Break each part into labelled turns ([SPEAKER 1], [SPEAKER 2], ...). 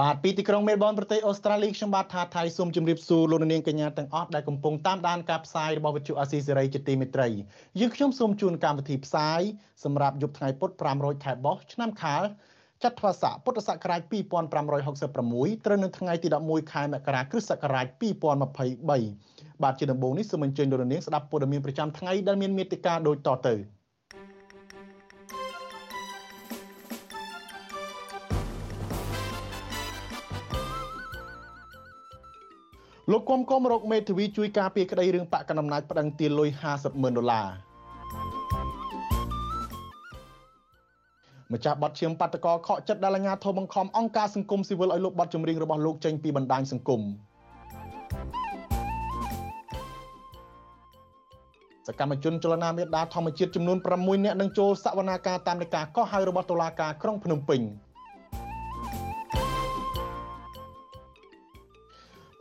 [SPEAKER 1] បាទពីទីក្រុងមែលប៊នប្រទេសអូស្ត្រាលីខ្ញុំបាទថាថៃសូមជម្រាបសួរលោកនាងកញ្ញាទាំងអស់ដែលកំពុងតាមដានការផ្សាយរបស់វិទ្យុអាស៊ីសេរីជាទីមេត្រីយើងខ្ញុំសូមជូនកម្មវិធីផ្សាយសម្រាប់យប់ថ្ងៃពុធ500ខែបោះឆ្នាំខាលចត្វាស័កពុទ្ធសករាជ2566ត្រូវនៅថ្ងៃទី11ខែមករាគ្រិស្តសករាជ2023បាទជាដំបូងនេះសូមអញ្ជើញលោកនាងស្ដាប់ព័ត៌មានប្រចាំថ្ងៃដែលមានមេត្តាដូចតទៅ លោកគំគំរកមេធាវីជួយការពារក្តីរឿងបកកណ្ដាលអំណាចប្តឹងទារលុយ50ម៉ឺនដុល្លារម្ចាស់បទឈាមបាតកោខកចិត្តដែលអាជ្ញាធរបង្ខំអង្គការសង្គមស៊ីវិលឲ្យលុបបទចម្រៀងរបស់លោកចេញពីបណ្ដាញសង្គមសកម្មជនចលនាមេដាធម្មជាតិចំនួន6នាក់នឹងចូលសវនាការតាមនីតិកោះហៅរបស់តុលាការក្រុងភ្នំពេញ។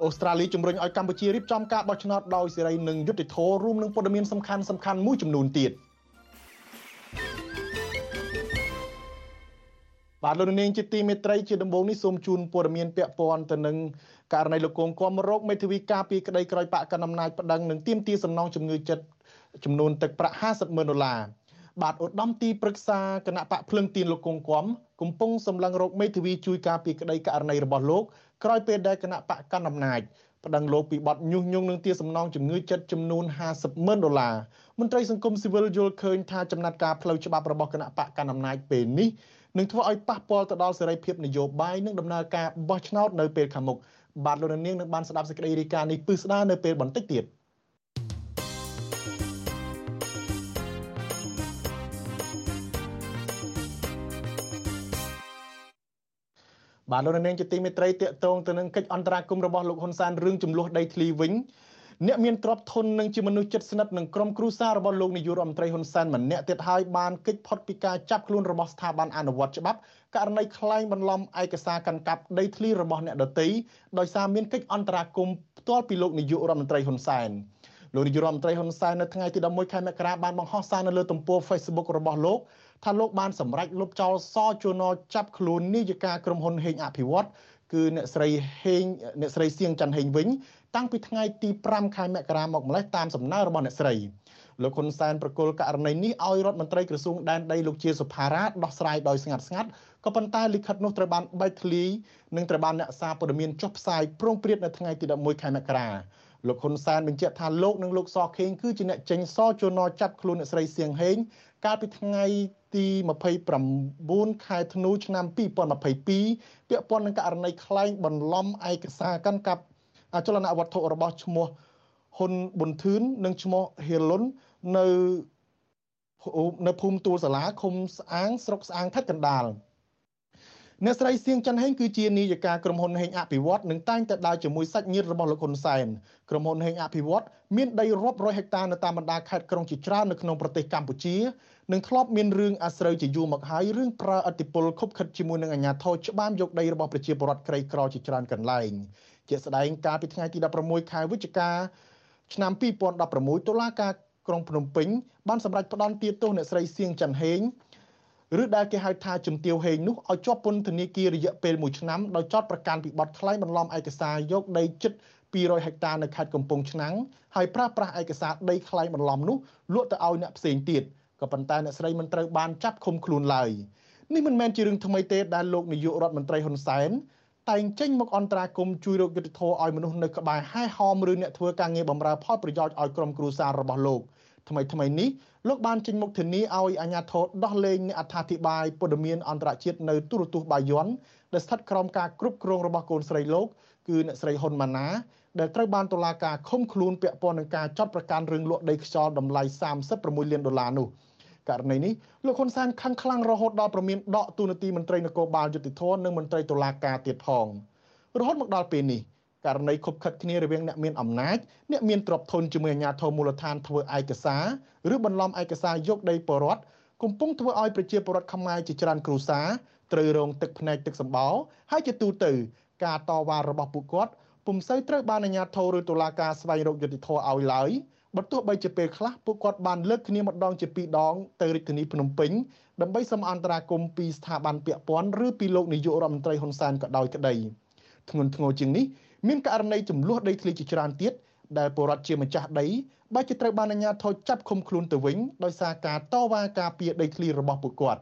[SPEAKER 1] អូស្ត្រាលីជំរុញឲ្យកម្ពុជារៀបចំការបោះឆ្នោតដោយសេរីនិងយុត្តិធម៌រួមនឹងព័ត៌មានសំខាន់សំខាន់មួយចំនួនទៀតបាទលោកនាងជាទីមេត្រីជាដំបូងនេះសូមជូនព័ត៌មានពាក់ព័ន្ធទៅនឹងករណីលោកកងគំរោគមេធាវីការពីក្តីក្រោយបកកណ្ដាលអំណាចប្តឹងនឹងទាមទារសំណងជំងឺចិត្តចំនួនទឹកប្រាក់50ម៉ឺនដុល្លារបាទឧត្តមទីប្រឹក្សាគណៈបកភ្លឹងទៀនលោកកងគំកំពុងសម្លឹងរោគមេធាវីជួយការពីក្តីករណីរបស់លោក ក្រោយពេលដែលគណៈបកកណ្ដាលអំណាចប្តឹងលោកពីបទញុះញង់នឹងទារសំណងជំងឺចិត្តចំនួន50ម៉ឺនដុល្លារមន្ត្រីសង្គមស៊ីវិលយល់ឃើញថាចំណាត់ការផ្លូវច្បាប់របស់គណៈបកកណ្ដាលអំណាចពេលនេះនឹងធ្វើឲ្យប៉ះពាល់ទៅដល់សេរីភាពនយោបាយនិងដំណើរការបោះឆ្នោតនៅពេលខាងមុខបាទលោកនាងនឹងបានស្ដាប់សេចក្តីរាយការណ៍នេះពឹស្ដារនៅពេលបន្តិចទៀត។ បាទលោកនាងជាទីមេត្រីតកតងទៅនឹងកិច្ចអន្តរាគមន៍របស់លោកហ៊ុនសែនរឿងចំនួនដីធ្លីវិញអ្នកមានទ្រព្យធននិងជាមនុស្សចិត្តស្និទ្ធនឹងក្រុមគ្រួសាររបស់លោកនាយករដ្ឋមន្ត្រីហ៊ុនសែនម្នាក់ទៀតហើយបានកិច្ចផុតពីការចាប់ខ្លួនរបស់ស្ថាប័នអនុវត្តច្បាប់ករណីក្លែងបន្លំឯកសារកាន់កាប់ដីធ្លីរបស់អ្នកដទៃដោយសារមានកិច្ចអន្តរាគមន៍ផ្ទាល់ពីលោកនាយករដ្ឋមន្ត្រីហ៊ុនសែនលោកនាយករដ្ឋមន្ត្រីហ៊ុនសែននៅថ្ងៃទី11ខែមករាបានបង្ហោះសារនៅលើទំព័រ Facebook របស់លោក ថាលោកបានសម្រេចលុបចោលសជួនចាប់ខ្លួននាយិកាក្រុមហ៊ុនហេងអភិវឌ្ឍគឺអ្នកស្រីហេងអ្នកស្រីសៀងច័ន្ទហេងវិញតាំងពីថ្ងៃទី5ខែមករាមកម្លេះតាមសំណើរបស់អ្នកស្រីលោកហ៊ុនសែនប្រកុលករណីនេះឲ្យរដ្ឋមន្ត្រីក្រសួងដែនដីលោកជាសុផារ៉ាដោះស្រាយដោយស្ងាត់ស្ងាត់ក៏ប៉ុន្តែលិខិតនោះត្រូវបានបែកធ្លាយនិងត្រូវបានអ្នកសារព័ត៌មានចុះផ្សាយប្រងព្រាតនៅថ្ងៃទី11ខែមករាលោកហ៊ុនសែនបញ្ជាក់ថាលោកនិងលោកសខេងគឺជាអ្នកចេញសជួនចាប់ខ្លួនអ្នកស្រីសៀងហេង កាលពីថ្ងៃទី29ខែធ្នូឆ្នាំ2022ពាក់ព័ន្ធនឹងករណីក្លែងបន្លំឯកសារកាន់កាប់អចលនវត្ថុរបស់ឈ្មោះហ៊ុនប៊ុនធឿននិងឈ្មោះហេលុននៅនៅភូមិទួលសាលាឃុំស្អាងស្រុកស្អាងខេត្តកណ្ដាល អ្នកស្រីសៀងច័ន្ទហេងគឺជានាយិកាក្រុមហ៊ុនហេងអភិវឌ្ឍនិងតែងតែដើរជាមួយសាច់ញាតិរបស់លោកហ៊ុនសែនក្រុមហ៊ុនហេងអភិវឌ្ឍមានដីរាប់រយហិកតានៅតាមបណ្ដាខេត្តក្រុងជាច្រើននៅក្នុងប្រទេសកម្ពុជានិងធ្លាប់មានរឿងអាស្រូវជាយូរមកហើយរឿងប្រើអធិបុលខុបខិតជាមួយនឹងអាជ្ញាធរច្បាមយកដីរបស់ប្រជាពលរដ្ឋក្រីក្រជាច្រើនកន្លែងជាស្ដែងកាលពីថ្ងៃទី16ខែវិច្ឆិកាឆ្នាំ2016តុលាការក្រុងភ្នំពេញបានសម្រេចផ្តន្ទាទោសអ្នកស្រីសៀងច័ន្ទហេង ឬដែលគេហៅថាជំទាវហេងនោះឲ្យជាប់ពន្ធនាគាររយៈពេល1ឆ្នាំដោយចោទប្រកាន់ពីបទក្លែងបន្លំឯកសារយកដីជិត200ហិកតានៅខេត្តកំពង់ឆ្នាំងហើយប្រើប្រាស់ឯកសារដីក្លែងបន្លំនោះលក់ទៅឲ្យអ្នកផ្សេងទៀតក៏ប៉ុន្តែអ្នកស្រីមិនត្រូវបានចាប់ឃុំខ្លួនឡើយនេះមិនមែនជារឿងថ្មីទេដែលលោកនាយករដ្ឋមន្ត្រីហ៊ុនសែនតែងចេញមកអន្តរាគមជួយរកយុទ្ធធរឲ្យមនុស្សនៅក្បែរហែហោមឬអ្នកធ្វើការងារបម្រើផលប្រយោជន៍ឲ្យក្រុមគ្រួសាររបស់លោកថ្មីថ្មីនេះ លោកបានចេញមុខធានាឲ្យអាជ្ញាធរដោះលែងអ្នកអត្ថាធិប្បាយព័ត៌មានអន្តរជាតិនៅទូរទស្សន៍បាយ័នដែលស្ថិតក្រោមការគ្រប់គ្រងរបស់កូនស្រីលោកគឺអ្នកស្រីហ៊ុនម៉ាណាដែលត្រូវបានតុលាការឃុំខ្លួនពាក់ព័ន្ធនឹងការចាត់ប្រកាន់រឿងលក់ដីខ្យល់តម្លៃ36លានដុល្លារនោះករណីនេះលោកហ៊ុនសែនខឹងខ្លាំងរហូតដល់ប្រមានដកទូនាទីមន្ត្រីនគរបាលយុតិធធនិងមន្ត្រីតុលាការទៀតផងរហូតមកដល់ពេលនេះ ករណីខុបខិតគ្នារវាងអ្នកមានអំណាចអ្នកមានទ្រព្យធនជាមួយអាជ្ញាធរមូលដ្ឋានធ្វើឯកសារឬបន្លំឯកសារយកដីបរដ្ឋកំពុងធ្វើឲ្យប្រជាពលរដ្ឋខ្មែរជាច្រើនគ្រួសារត្រូវរងទឹកភ្នែកទឹកសម្បោរហើយជាទូទៅ ការតវ៉ារបស់ពួកគាត់ពុំសូវត្រូវបានអាជ្ញាធរឬតុលាការស្វែងរកយុត្តិធម៌ឲ្យឡើយបើទោះបីជាពេលខ្លះពួកគាត់បានលើកគ្នាម្ដងជាពីរដងទៅរាជធានីភ្នំពេញដើម្បីសូមអន្តរាគមន៍ពីស្ថាប័នពាក់ព័ន្ធឬពីលោកនាយករដ្ឋមន្ត្រីហ៊ុនសែនក៏ដោយក្តីធ្ងន់ធ្ងរជាងនេះ មានករណីចំនួនដីធ្លីជាច្រើនទៀតដែលពលរដ្ឋជាម្ចាស់ដីបែរជាត្រូវបានអាជ្ញាធរចាប់ឃុំខ្លួនទៅវិញដោយសារការតវ៉ាការពារដីធ្លីរបស់ពួកគាត់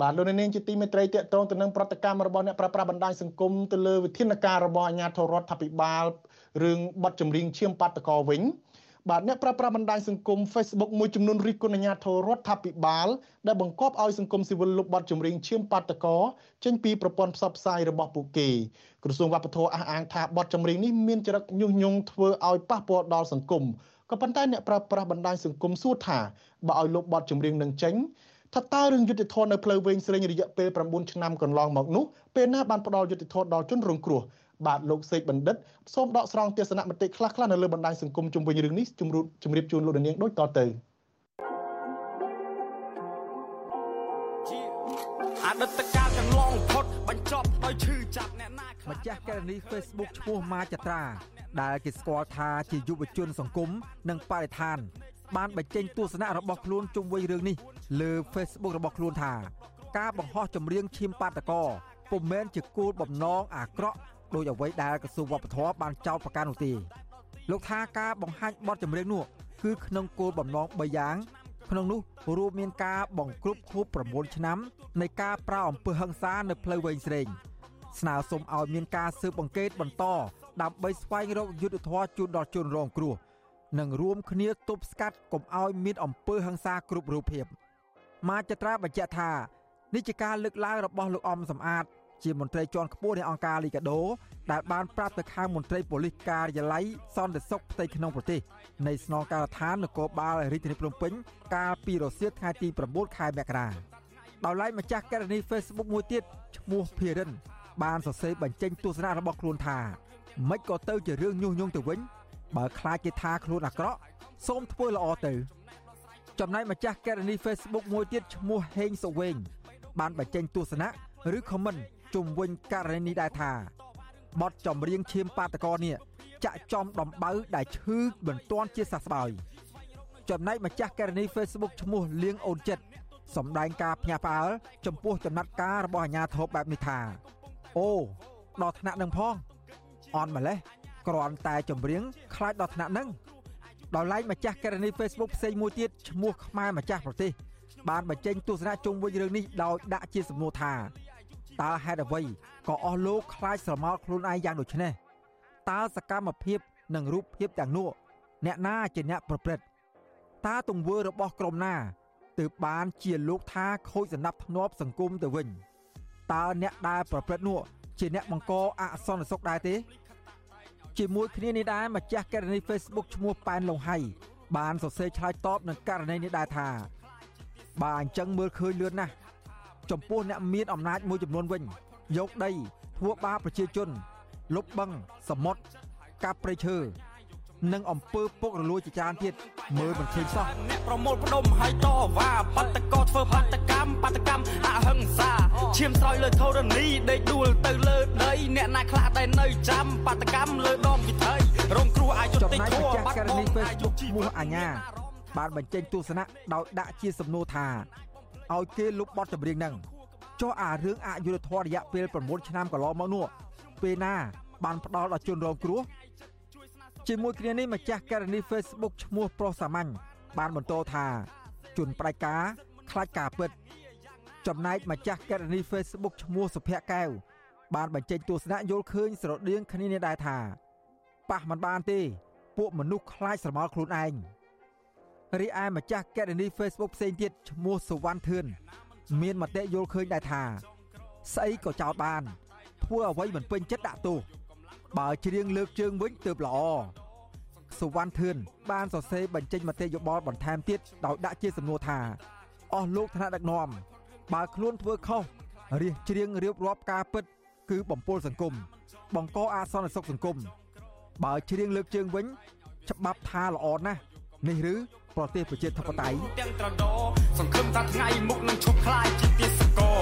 [SPEAKER 1] បាទលោកនាងជាទីមេត្រីតកតងទៅនឹងប្រតិកម្មរបស់អ្នកប្រប្រាស់បណ្ដាញសង្គមទៅលើវិធានការរបស់អាជ្ញាធររដ្ឋាភិបាលរឿងបទចម្រៀងឈាមបាតកោវិញ បាទអ្នកប្រើប្រាស់បណ្ដាញសង្គម Facebook មួយចំនួនរិះគន់អាជ្ញាធររដ្ឋាភិបាលដែលបង្កប់ឲ្យសង្គមស៊ីវិលលុបបទចម្រៀងឈាមបាតកោចេញពីប្រព័ន្ធផ្សព្វផ្សាយរបស់ពួកគេក្រសួងវប្បធម៌អះអាងថាបទចម្រៀងនេះមានចរិតញុះញង់ធ្វើឲ្យប៉ះពាល់ដល់សង្គមក៏ប៉ុន្តែអ្នកប្រើប្រាស់បណ្ដាញសង្គមសួរថាបើឲ្យលុបបទចម្រៀងនឹងចេញថាតើរឿងយុតិធធននៅផ្លូវវែងស្រេងរយៈពេល9ឆ្នាំកន្លងមកនោះពេលណាបានផ្ដល់យុតិធធនដល់ជនរងគ្រោះ បាទលោកសេកបណ្ឌិតសូមដកស្រង់ទស្សនៈមតិខ្លះៗនៅលើបណ្ដាញសង្គមជុំវិញរឿងនេះជំរុញជម្រាបជូនលោកនាងដូចតទៅ
[SPEAKER 2] អតីតកាលកន្លងផុតបញ្ចប់ដោយឈឺចាប់អ្នកណា
[SPEAKER 3] ម្ចាស់ករណី Facebook ឈ្មោះម៉ាចត្រាដែលគេស្គាល់ថាជាយុវជនសង្គមនិងបរិស្ថាន បានបញ្ចេញទស្សនៈរបស់ខ្លួនជុំវិញរឿងនេះលើ Facebook របស់ខ្លួនថា ការបង្ហោះចម្រៀងឈាមបាតកោពុំមែនជាគោលបំណងអាក្រក់ ដោយអ្វីដែលក្រសួងវប្បធម៌បានចោទប្រកាន់នោះទេលោកថាការបង្ហាញបទចម្រៀងនោះគឺក្នុងគោលបំណង3យ៉ាង ក្នុងនោះរួមមានការបង្ក្រប់ខួប9ឆ្នាំនៃការប្រៅអំពើហិង្សានៅផ្លូវវែងស្រេងស្នើសុំឲ្យមានការស៊ើបអង្កេតបន្តដើម្បីស្វែងរកយុត្តិធម៌ជូនដល់ជនរងគ្រោះនិងរួមគ្នាទប់ស្កាត់កុំឲ្យមានអំពើហិង្សាគ្រប់រូបភាពមាចត្រាបញ្ជាក់ថានេះជាការលើកឡើងរបស់លោកអំសំអាត ជាមន្ត្រីជាន់ខ្ពស់នៃអង្គការលីកាដូដែលបានប្រាប់ទៅខាងមន្ត្រីប៉ូលីសការិយាល័យសន្តិសុខផ្ទៃក្នុងប្រទេសនៃស្នងការដ្ឋាននគរបាលរាជធានីភ្នំពេញកាលពីរសៀលថ្ងៃទី9ខែមករាដោយឡែកម្ចាស់ករណី Facebook មួយទៀតឈ្មោះភិរិន បានសរសេរបញ្ចេញទស្សនៈរបស់ខ្លួនថាមិនក៏ទៅជារឿងញុះញង់ទៅវិញ បើខ្លាចគេថាខ្លួនអាក្រក់សូមធ្វើល្អទៅ ចំណែកម្ចាស់ករណី Facebook មួយទៀតឈ្មោះហេងសុវេងបានបញ្ចេញទស្សនៈឬ comment ជុំវិញករណីនេះដែរថាបទចម្រៀងឈាមបាតកោនេះចាក់ចំដំបៅដែលឈឺមិនទាន់ជាសះស្បើយចំណែកម្ចាស់ករណី Facebook ឈ្មោះលៀងអូនចិត្តសម្ដែងការភ្ញាក់ផ្អើលចំពោះចំណាត់ការរបស់អាជ្ញាធរបែបនេះថាអូដល់ថ្នាក់នឹងផងអន់ម្លេះគ្រាន់តែចម្រៀងខ្លាចដល់ថ្នាក់នឹងដល់ឡែកម្ចាស់ករណី Facebook ផ្សេងមួយទៀតឈ្មោះខ្មែរម្ចាស់ប្រទេសបានបញ្ចេញទស្សនៈជុំវិញរឿងនេះដោយដាក់ជាសំណួរថា តើហេតុអ្វីក៏អស់លោកខ្លាចស្រមោលខ្លួនឯងយ៉ាងដូចនេះតើសកម្មភាពនិងរូបភាពទាំងនោះអ្នកណាជាអ្នកប្រព្រឹត្តតើទង្វើរបស់ក្រុមណាទើបបានជាលោកថាខូចសណ្ដាប់ធ្នាប់សង្គមទៅវិញតើអ្នកដែលប្រព្រឹត្តនោះជាអ្នកបង្កអសន្តិសុខដែរទេ ជាមួយគ្នានេះដែរម្ចាស់ករណី Facebook ឈ្មោះប៉ែនលងហៃបានសរសេរឆ្លើយតបនឹងករណីនេះដែរថាបើអញ្ចឹងមើលឃើញលឿនណាស់ ចំពោះអ្នកមានអំណាចមួយចំនួនវិញ យកដីធ្វើបាបប្រជាជនលុបបឹងសមុទ្រកាប់ព្រៃឈើនិងអំពើពុករលួយជាច្រើនទៀតមើលមិនឃើញសោះ
[SPEAKER 2] អ្នកប្រមូលផ្ដុំហើយតវ៉ាបាតកោធ្វើបាតកម្មបាតកម្មអហិង្សាឈាមស្រោចលើធរណីដេកដួលទៅលើដីអ្នកណាខ្លះដែលនៅចាំបាតកម្មលើដងវិថីរងគ្រោះអយុត្តិធម៌
[SPEAKER 3] បាត់បង់ Facebook ឈ្មោះអាញាបានបញ្ចេញទស្សនៈដោយដាក់ជាសំណួរថា ឲ្យគេលុបបទចម្រៀងហ្នឹងចុះអារឿងអយុធធម៌រយៈពេល9ឆ្នាំកន្លងមកនោះពេលណា បានផ្ដាល់ដល់ជនរងគ្រោះជាមួយគ្នានេះម្ចាស់ករណី Facebook ឈ្មោះប្រុសសាមញ្ញបានបន្តថាជនផ្ដាច់ការខ្លាចការពិត ចំណែកម្ចាស់ករណី Facebook ឈ្មោះសុភ័ក្រកែវបានបញ្ចេញទស្សនៈយល់ឃើញស្រដៀងគ្នានេះដែរថាប៉ះមិនបានទេ ពួកមនុស្សខ្លាចស្រមោលខ្លួនឯង រីឯម្ចាស់កេរនី Facebook ផ្សេងទៀតឈ្មោះសុវណ្ណធឿនមានមតិយល់ឃើញដែរថាស្អីក៏ចោតបានធ្វើអ្វីមិនពេញចិត្តដាក់ទោសបើច្រៀងលើកជើងវិញទើបល្អសុវណ្ណធឿនបានសរសេរបញ្ចេញមតិយោបល់បន្ថែមទៀតដោយដាក់ជាសំណួរថាអស់លោកថ្នាក់ដឹកនាំបើខ្លួនធ្វើខុសរៀបច្រៀងរៀបរាប់ការពិត គឺបំពុលសង្គមបង្កអាសន្នសុខសង្គមបើច្រៀងលើកជើងវិញ ច្បាប់ថាល្អណាស់នេះឬ ប្រទេសប្រជាធិបតេយ្យ
[SPEAKER 2] ទាំងត្រដោសង្ឃឹមថាថ្ងៃមុខនឹងឈប់ខ្លាយជាទេសកោ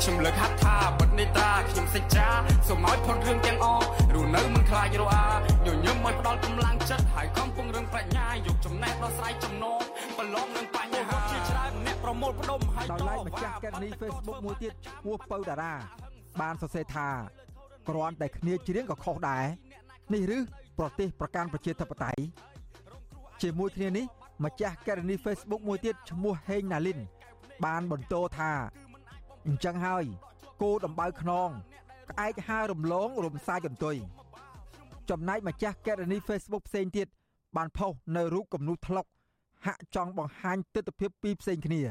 [SPEAKER 2] ខ្ញុំលើកហាត់ថាបិទនេត្រាខ្ញុំសេចក្ដីសូមឲ្យផុតរឿងទាំងអស់រស់នៅមិនខ្លាចរអាញញឹមឲ្យផ្ដល់កម្លាំងចិត្តហើយកំពុងរឿងប្រាជ្ញាយកចំណេះដោះស្រាយចំណងប្រឡងនឹងបញ្ហាជាច្រើនអ្នកប្រមូលផ្ដុំហើយ
[SPEAKER 3] ដោយឡែកម្ចាស់កេតនី Facebook មួយទៀតឈ្មោះពៅតារា បានសរសេរថាគ្រាន់តែគ្នាច្រៀងក៏ខុសដែរនេះឬប្រទេសប្រកាន់ប្រជាធិបតេយ្យជាមួយគ្នានេះ ម្ចាស់ករណី Facebook មួយទៀតឈ្មោះហេងណាលីនបានបន្តថាអញ្ចឹងហើយគោដំបៅខ្នងក្អែកហើរំលងរំសាយកន្ទុយចំណែកម្ចាស់ករណី Facebook ផ្សេងទៀតបានផុសនៅរូបគំនូសថ្លុកហាក់ចង់បង្ហាញទស្សនវិជ្ជាពីរផ្សេងគ្នា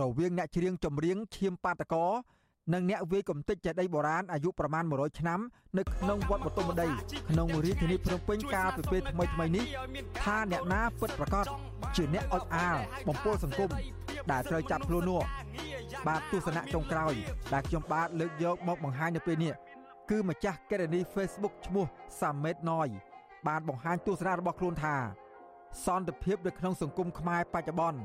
[SPEAKER 3] រវាងអ្នកច្រៀងចម្រៀងឈាមបាតកោ និងអ្នកវាយកំទេចចេតិយបុរាណអាយុប្រមាណ100ឆ្នាំនៅក្នុងវត្តបទុមដីក្នុងរាជធានីភ្នំពេញកាលពីពេលថ្មីថ្មីនេះថាអ្នកណាពិតប្រាកដជាអ្នកអុចអាលបំពុលសង្គមដែលត្រូវចាប់ខ្លួននោះបាទទស្សនៈចុងក្រោយដែលខ្ញុំបាទលើកយកមកបង្ហាញនៅពេលនេះគឺម្ចាស់កេរនី Facebook ឈ្មោះសាមេតណយបានបង្ហាញទស្សនៈរបស់ខ្លួនថាសន្តិភាពនៅក្នុងសង្គមខ្មែរបច្ចុប្បន្ន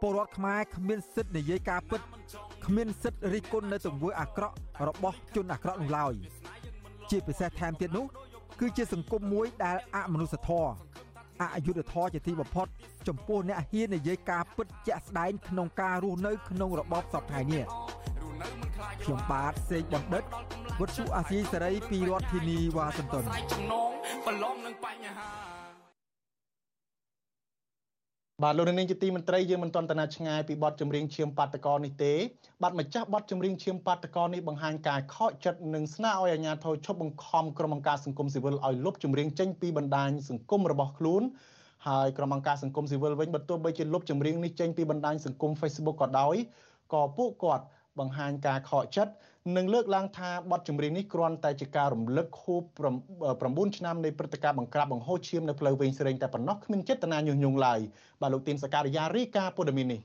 [SPEAKER 3] ពលរដ្ឋខ្មែរគ្មានសិទ្ធិនិយាយការពិតគ្មានសិទ្ធិរិះគន់នៅទង្វើអាក្រក់របស់ជនអាក្រក់នោះឡើយជាពិសេសថែមទៀតនោះគឺជាសង្គមមួយដែលអមនុស្សធម៌អយុត្តិធម៌ជាទីបំផុត ចំពោះអ្នកហ៊ាននិយាយការពិតជាក់ស្ដែងក្នុងការរស់នៅក្នុងរបបសពថ្ងៃនេះខ្ញុំបាទសេកបណ្ឌិតវុទ្ធុអាស៊ីសេរីពីរដ្ឋធានីវ៉ាស៊ីនតោនចំណងប្រឡងនឹងបញ្ហា
[SPEAKER 1] បាទលោកនាងជាទីមន្ត្រីយើងមិនទាន់តាឆ្ងាយពីបទចម្រៀងឈាមបាតកោនេះទេបាទម្ចាស់បទចម្រៀងឈាមបាតកោនេះបង្ហាញការខកចិត្តនិងស្នើឲ្យអាជ្ញាធរឈប់បង្ខំក្រុមអង្គការសង្គមស៊ីវិលឲ្យលុបចម្រៀងចេញពីបណ្ដាញសង្គមរបស់ខ្លួនហើយក្រុមអង្គការសង្គមស៊ីវិលវិញបើទោះបីជាលុបចម្រៀងនេះចេញពីបណ្ដាញសង្គម Facebook ក៏ដោយក៏ពួកគាត់បង្ហាញការខកចិត្ត និងលើកឡើងថាបទចម្រៀងនេះគ្រាន់តែជាការរំលឹកខួប9ឆ្នាំនៃព្រឹត្តិការណ៍បង្ក្រាបបង្ហូរឈាមនៅផ្លូវវែងស្រេងតែប៉ុណ្ណោះគ្មានចេតនាញុះញង់ឡើយបាទលោកទីនសការីយ៉ារីកាព័ត៌មាននេះ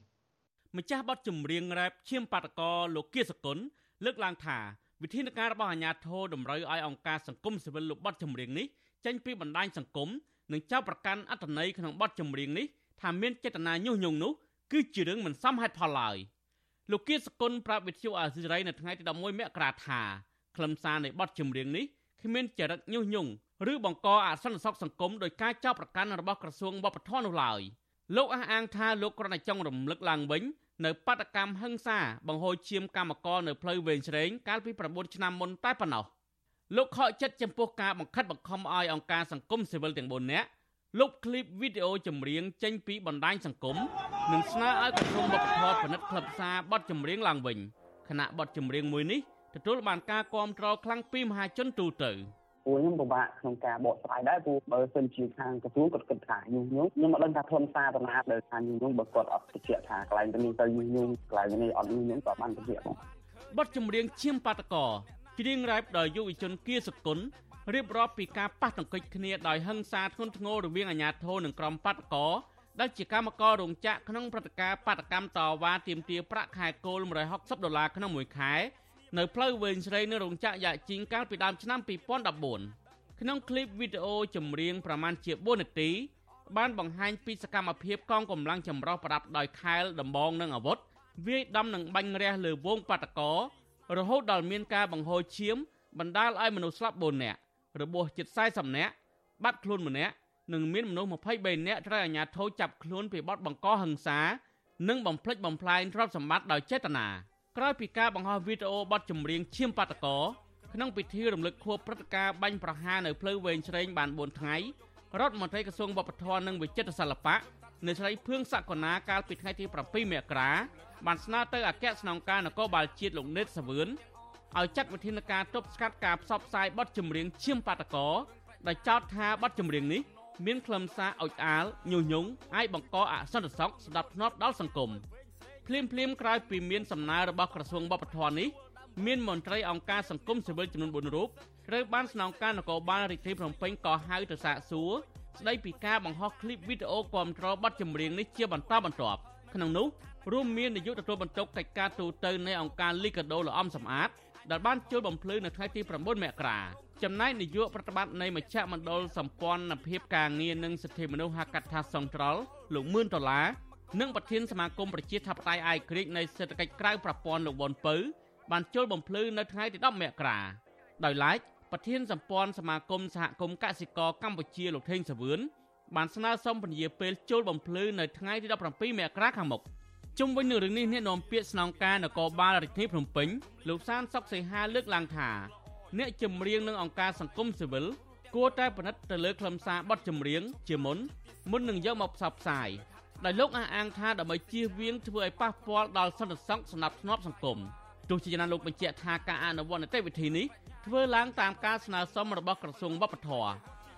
[SPEAKER 4] ម្ចាស់បទចម្រៀងរ៉េបឈាមបាតកោលោកគៀសគុណលើកឡើងថាវិធានការរបស់អាជ្ញាធរតម្រូវឲ្យអង្គការសង្គមស៊ីវិលលុបបទចម្រៀងនេះចេញពីបណ្ដាញសង្គមនិងចោទប្រកាន់អត្តន័យក្នុងបទចម្រៀងនេះថាមានចេតនាញុះញង់នោះគឺជារឿងមិនសមហេតុផលឡើយ។ លោកគៀសគុណប្រាប់វិទ្យុអាស៊ីសេរីនៅថ្ងៃទី11មករាថាខ្លឹមសារនៃបទចម្រៀងនេះគ្មានចរិតញុះញង់ឬបង្កអសន្តិសុខសង្គមដោយការចោទប្រកាន់របស់ក្រសួងវប្បធម៌នោះឡើយលោកអះអាងថាលោកគ្រាន់តែចង់រំលឹកឡើងវិញនៅបដកម្មហឹង្សាបង្ហូរឈាមកម្មករនៅផ្លូវវែងស្រេងកាលពី9ឆ្នាំមុនតែប៉ុណ្ណោះលោកខកចិត្តចំពោះការបង្ខិតបង្ខំឲ្យអង្គការសង្គមស៊ីវិលទាំង4នាក់ លុបឃ្លីបវីដេអូចម្រៀងចេញពីបណ្ដាញសង្គមនិងស្នើឲ្យក្រសួងវប្បធម៌ពិនិត្យក្លឹបសារបទចម្រៀងឡើងវិញខណៈបទចម្រៀងមួយនេះទទួលបានការគាំទ្រខ្លាំងពីមហាជនទូទៅ
[SPEAKER 5] ពួកខ្ញុំពិបាកក្នុងការបកស្រាយដែរព្រោះបើសិនជាខាងក្រសួងគាត់គិតថាញុះញង់ខ្ញុំមិនដឹងថាខ្លឹមសារតាណាដែលថាញុះញង់បើគាត់អត់បញ្ជាក់ថាកន្លែងនេះទៅញុះញង់កន្លែងនេះអត់ញុះញង់ក៏បានបញ្ជាក់មក
[SPEAKER 4] បទចម្រៀងឈាមបាតកោច្រៀងរ៉ែបដោយយុវជនគៀសគុណ រៀបរាប់ពីការប៉ះទង្គិចគ្នាដោយហិង្សាធ្ងន់ធ្ងររវាងអាជ្ញាធរនិងក្រុមបាតកោដែលជាកម្មកររោងចក្រក្នុងព្រឹត្តិការណ៍បាតកម្មតវ៉ាទាមទារប្រាក់ខែគោល160ដុល្លារក្នុងមួយខែនៅផ្លូវវែងស្រីនៅរោងចក្រយ៉ាជីងកាលពីដើមឆ្នាំ2014ក្នុងคลิปវីដេអូចម្រៀងប្រមាណជា4នាទី បានបង្ហាញពីសកម្មភាពកងកម្លាំងចម្រុះប្រដាប់ដោយខែលដំបងនិងអាវុធវាយដំនិងបាញ់រះលើវងបាតកោរហូតដល់មានការបង្ហូរឈាមបណ្ដាលឲ្យមនុស្សស្លាប់4នាក់ របួសជិត40នាក់បាត់ខ្លួនម្នាក់និងមានមនុស្ស23នាក់ត្រូវអាជ្ញាធរចាប់ខ្លួនពីបទបង្កហិង្សានិងបំផ្លិចបំផ្លាញទ្រព្យសម្បត្តិដោយចេតនាក្រោយពីការបង្ហោះវីដេអូបទចម្រៀងឈាមបាតកោក្នុងពិធីរំលឹកខួបព្រឹត្តិការណ៍បាញ់ប្រហារនៅផ្លូវវែងស្រេងបាន4ថ្ងៃរដ្ឋមន្ត្រីក្រសួងវប្បធម៌និងវិចិត្រសិល្បៈនៅស្រីភឿងសក្កណាកាលពីថ្ងៃទី7មករាបានស្នើទៅអគ្គស្នងការនគរបាលជាតិលោកនេតសាវឿន ឲ្យចាត់វិធានការទប់ស្កាត់ការផ្សព្វផ្សាយបទចម្រៀងឈាមបាតកោដែលចោទថាបទចម្រៀងនេះមានខ្លឹមសារអុចអាលញុះញង់អាចបង្កអសន្តិសុខស្ដាប់ធ្នាប់ដល់សង្គមភ្លាមភ្លាមក្រោយពីមានសំណើរបស់ក្រសួងវប្បធម៌នេះមានមន្ត្រីអង្គការសង្គមស៊ីវិលចំនួន4រូបត្រូវបានស្នងការនគរបាលរាជធានីភ្នំពេញក៏ហៅទៅសាកសួរស្ដីពីការបង្ហោះឃ្លីបវីដេអូគាំទ្របទចម្រៀងនេះជាបន្តបន្ទាប់ក្នុងនោះរួមមាននាយកទទួលបន្ទុកកិច្ចការទូតទៅនៃអង្គការលីកាដូលោកអំសំអាត ដែលបានចូលបំភ្លឺនៅថ្ងៃទី9មករាចំណែកនាយកប្រតិបត្តិនៃមជ្ឈមណ្ឌលសម្ព័ន្ធភាពការងារនិងសិទ្ធិមនុស្សហៅកាត់ថាសង្ត្រលលោកមឿនដុល្លារនិងប្រធានសមាគមប្រជាធិបតេយ្យអាយក្រិចនៃសេដ្ឋកិច្ចក្រៅប្រព័ន្ធលោកវ៉ុនពៅបានចូលបំភ្លឺនៅថ្ងៃទី10មករាដោយឡែកប្រធានសម្ព័ន្ធសមាគមសហគមន៍កសិករកម្ពុជាលោកថេងសាវឿនបានស្នើសុំពន្យាពេលចូលបំភ្លឺនៅថ្ងៃទី17មករាខាងមុខ ជុំវិញនឹងរឿងនេះអ្នកនាំពាក្យស្នងការនគរបាលរាជធានីភ្នំពេញលោកសានសុកសីហាលើកឡើងថាអ្នកចម្រៀងនិងអង្គការសង្គមស៊ីវិលគួរតែពិនិត្យទៅលើខ្លឹមសារបទចម្រៀងជាមុនមុននឹងយកមកផ្សព្វផ្សាយដោយលោកអះអាងថាដើម្បីជៀសវាងធ្វើឲ្យប៉ះពាល់ដល់សន្តិសុខសម្រាប់ធ្នាប់សង្គមទោះជាយ៉ាងណាលោកបញ្ជាក់ថាការអនុវត្តនីតិវិធីនេះធ្វើឡើងតាមការស្នើសុំរបស់ក្រសួងវប្បធម៌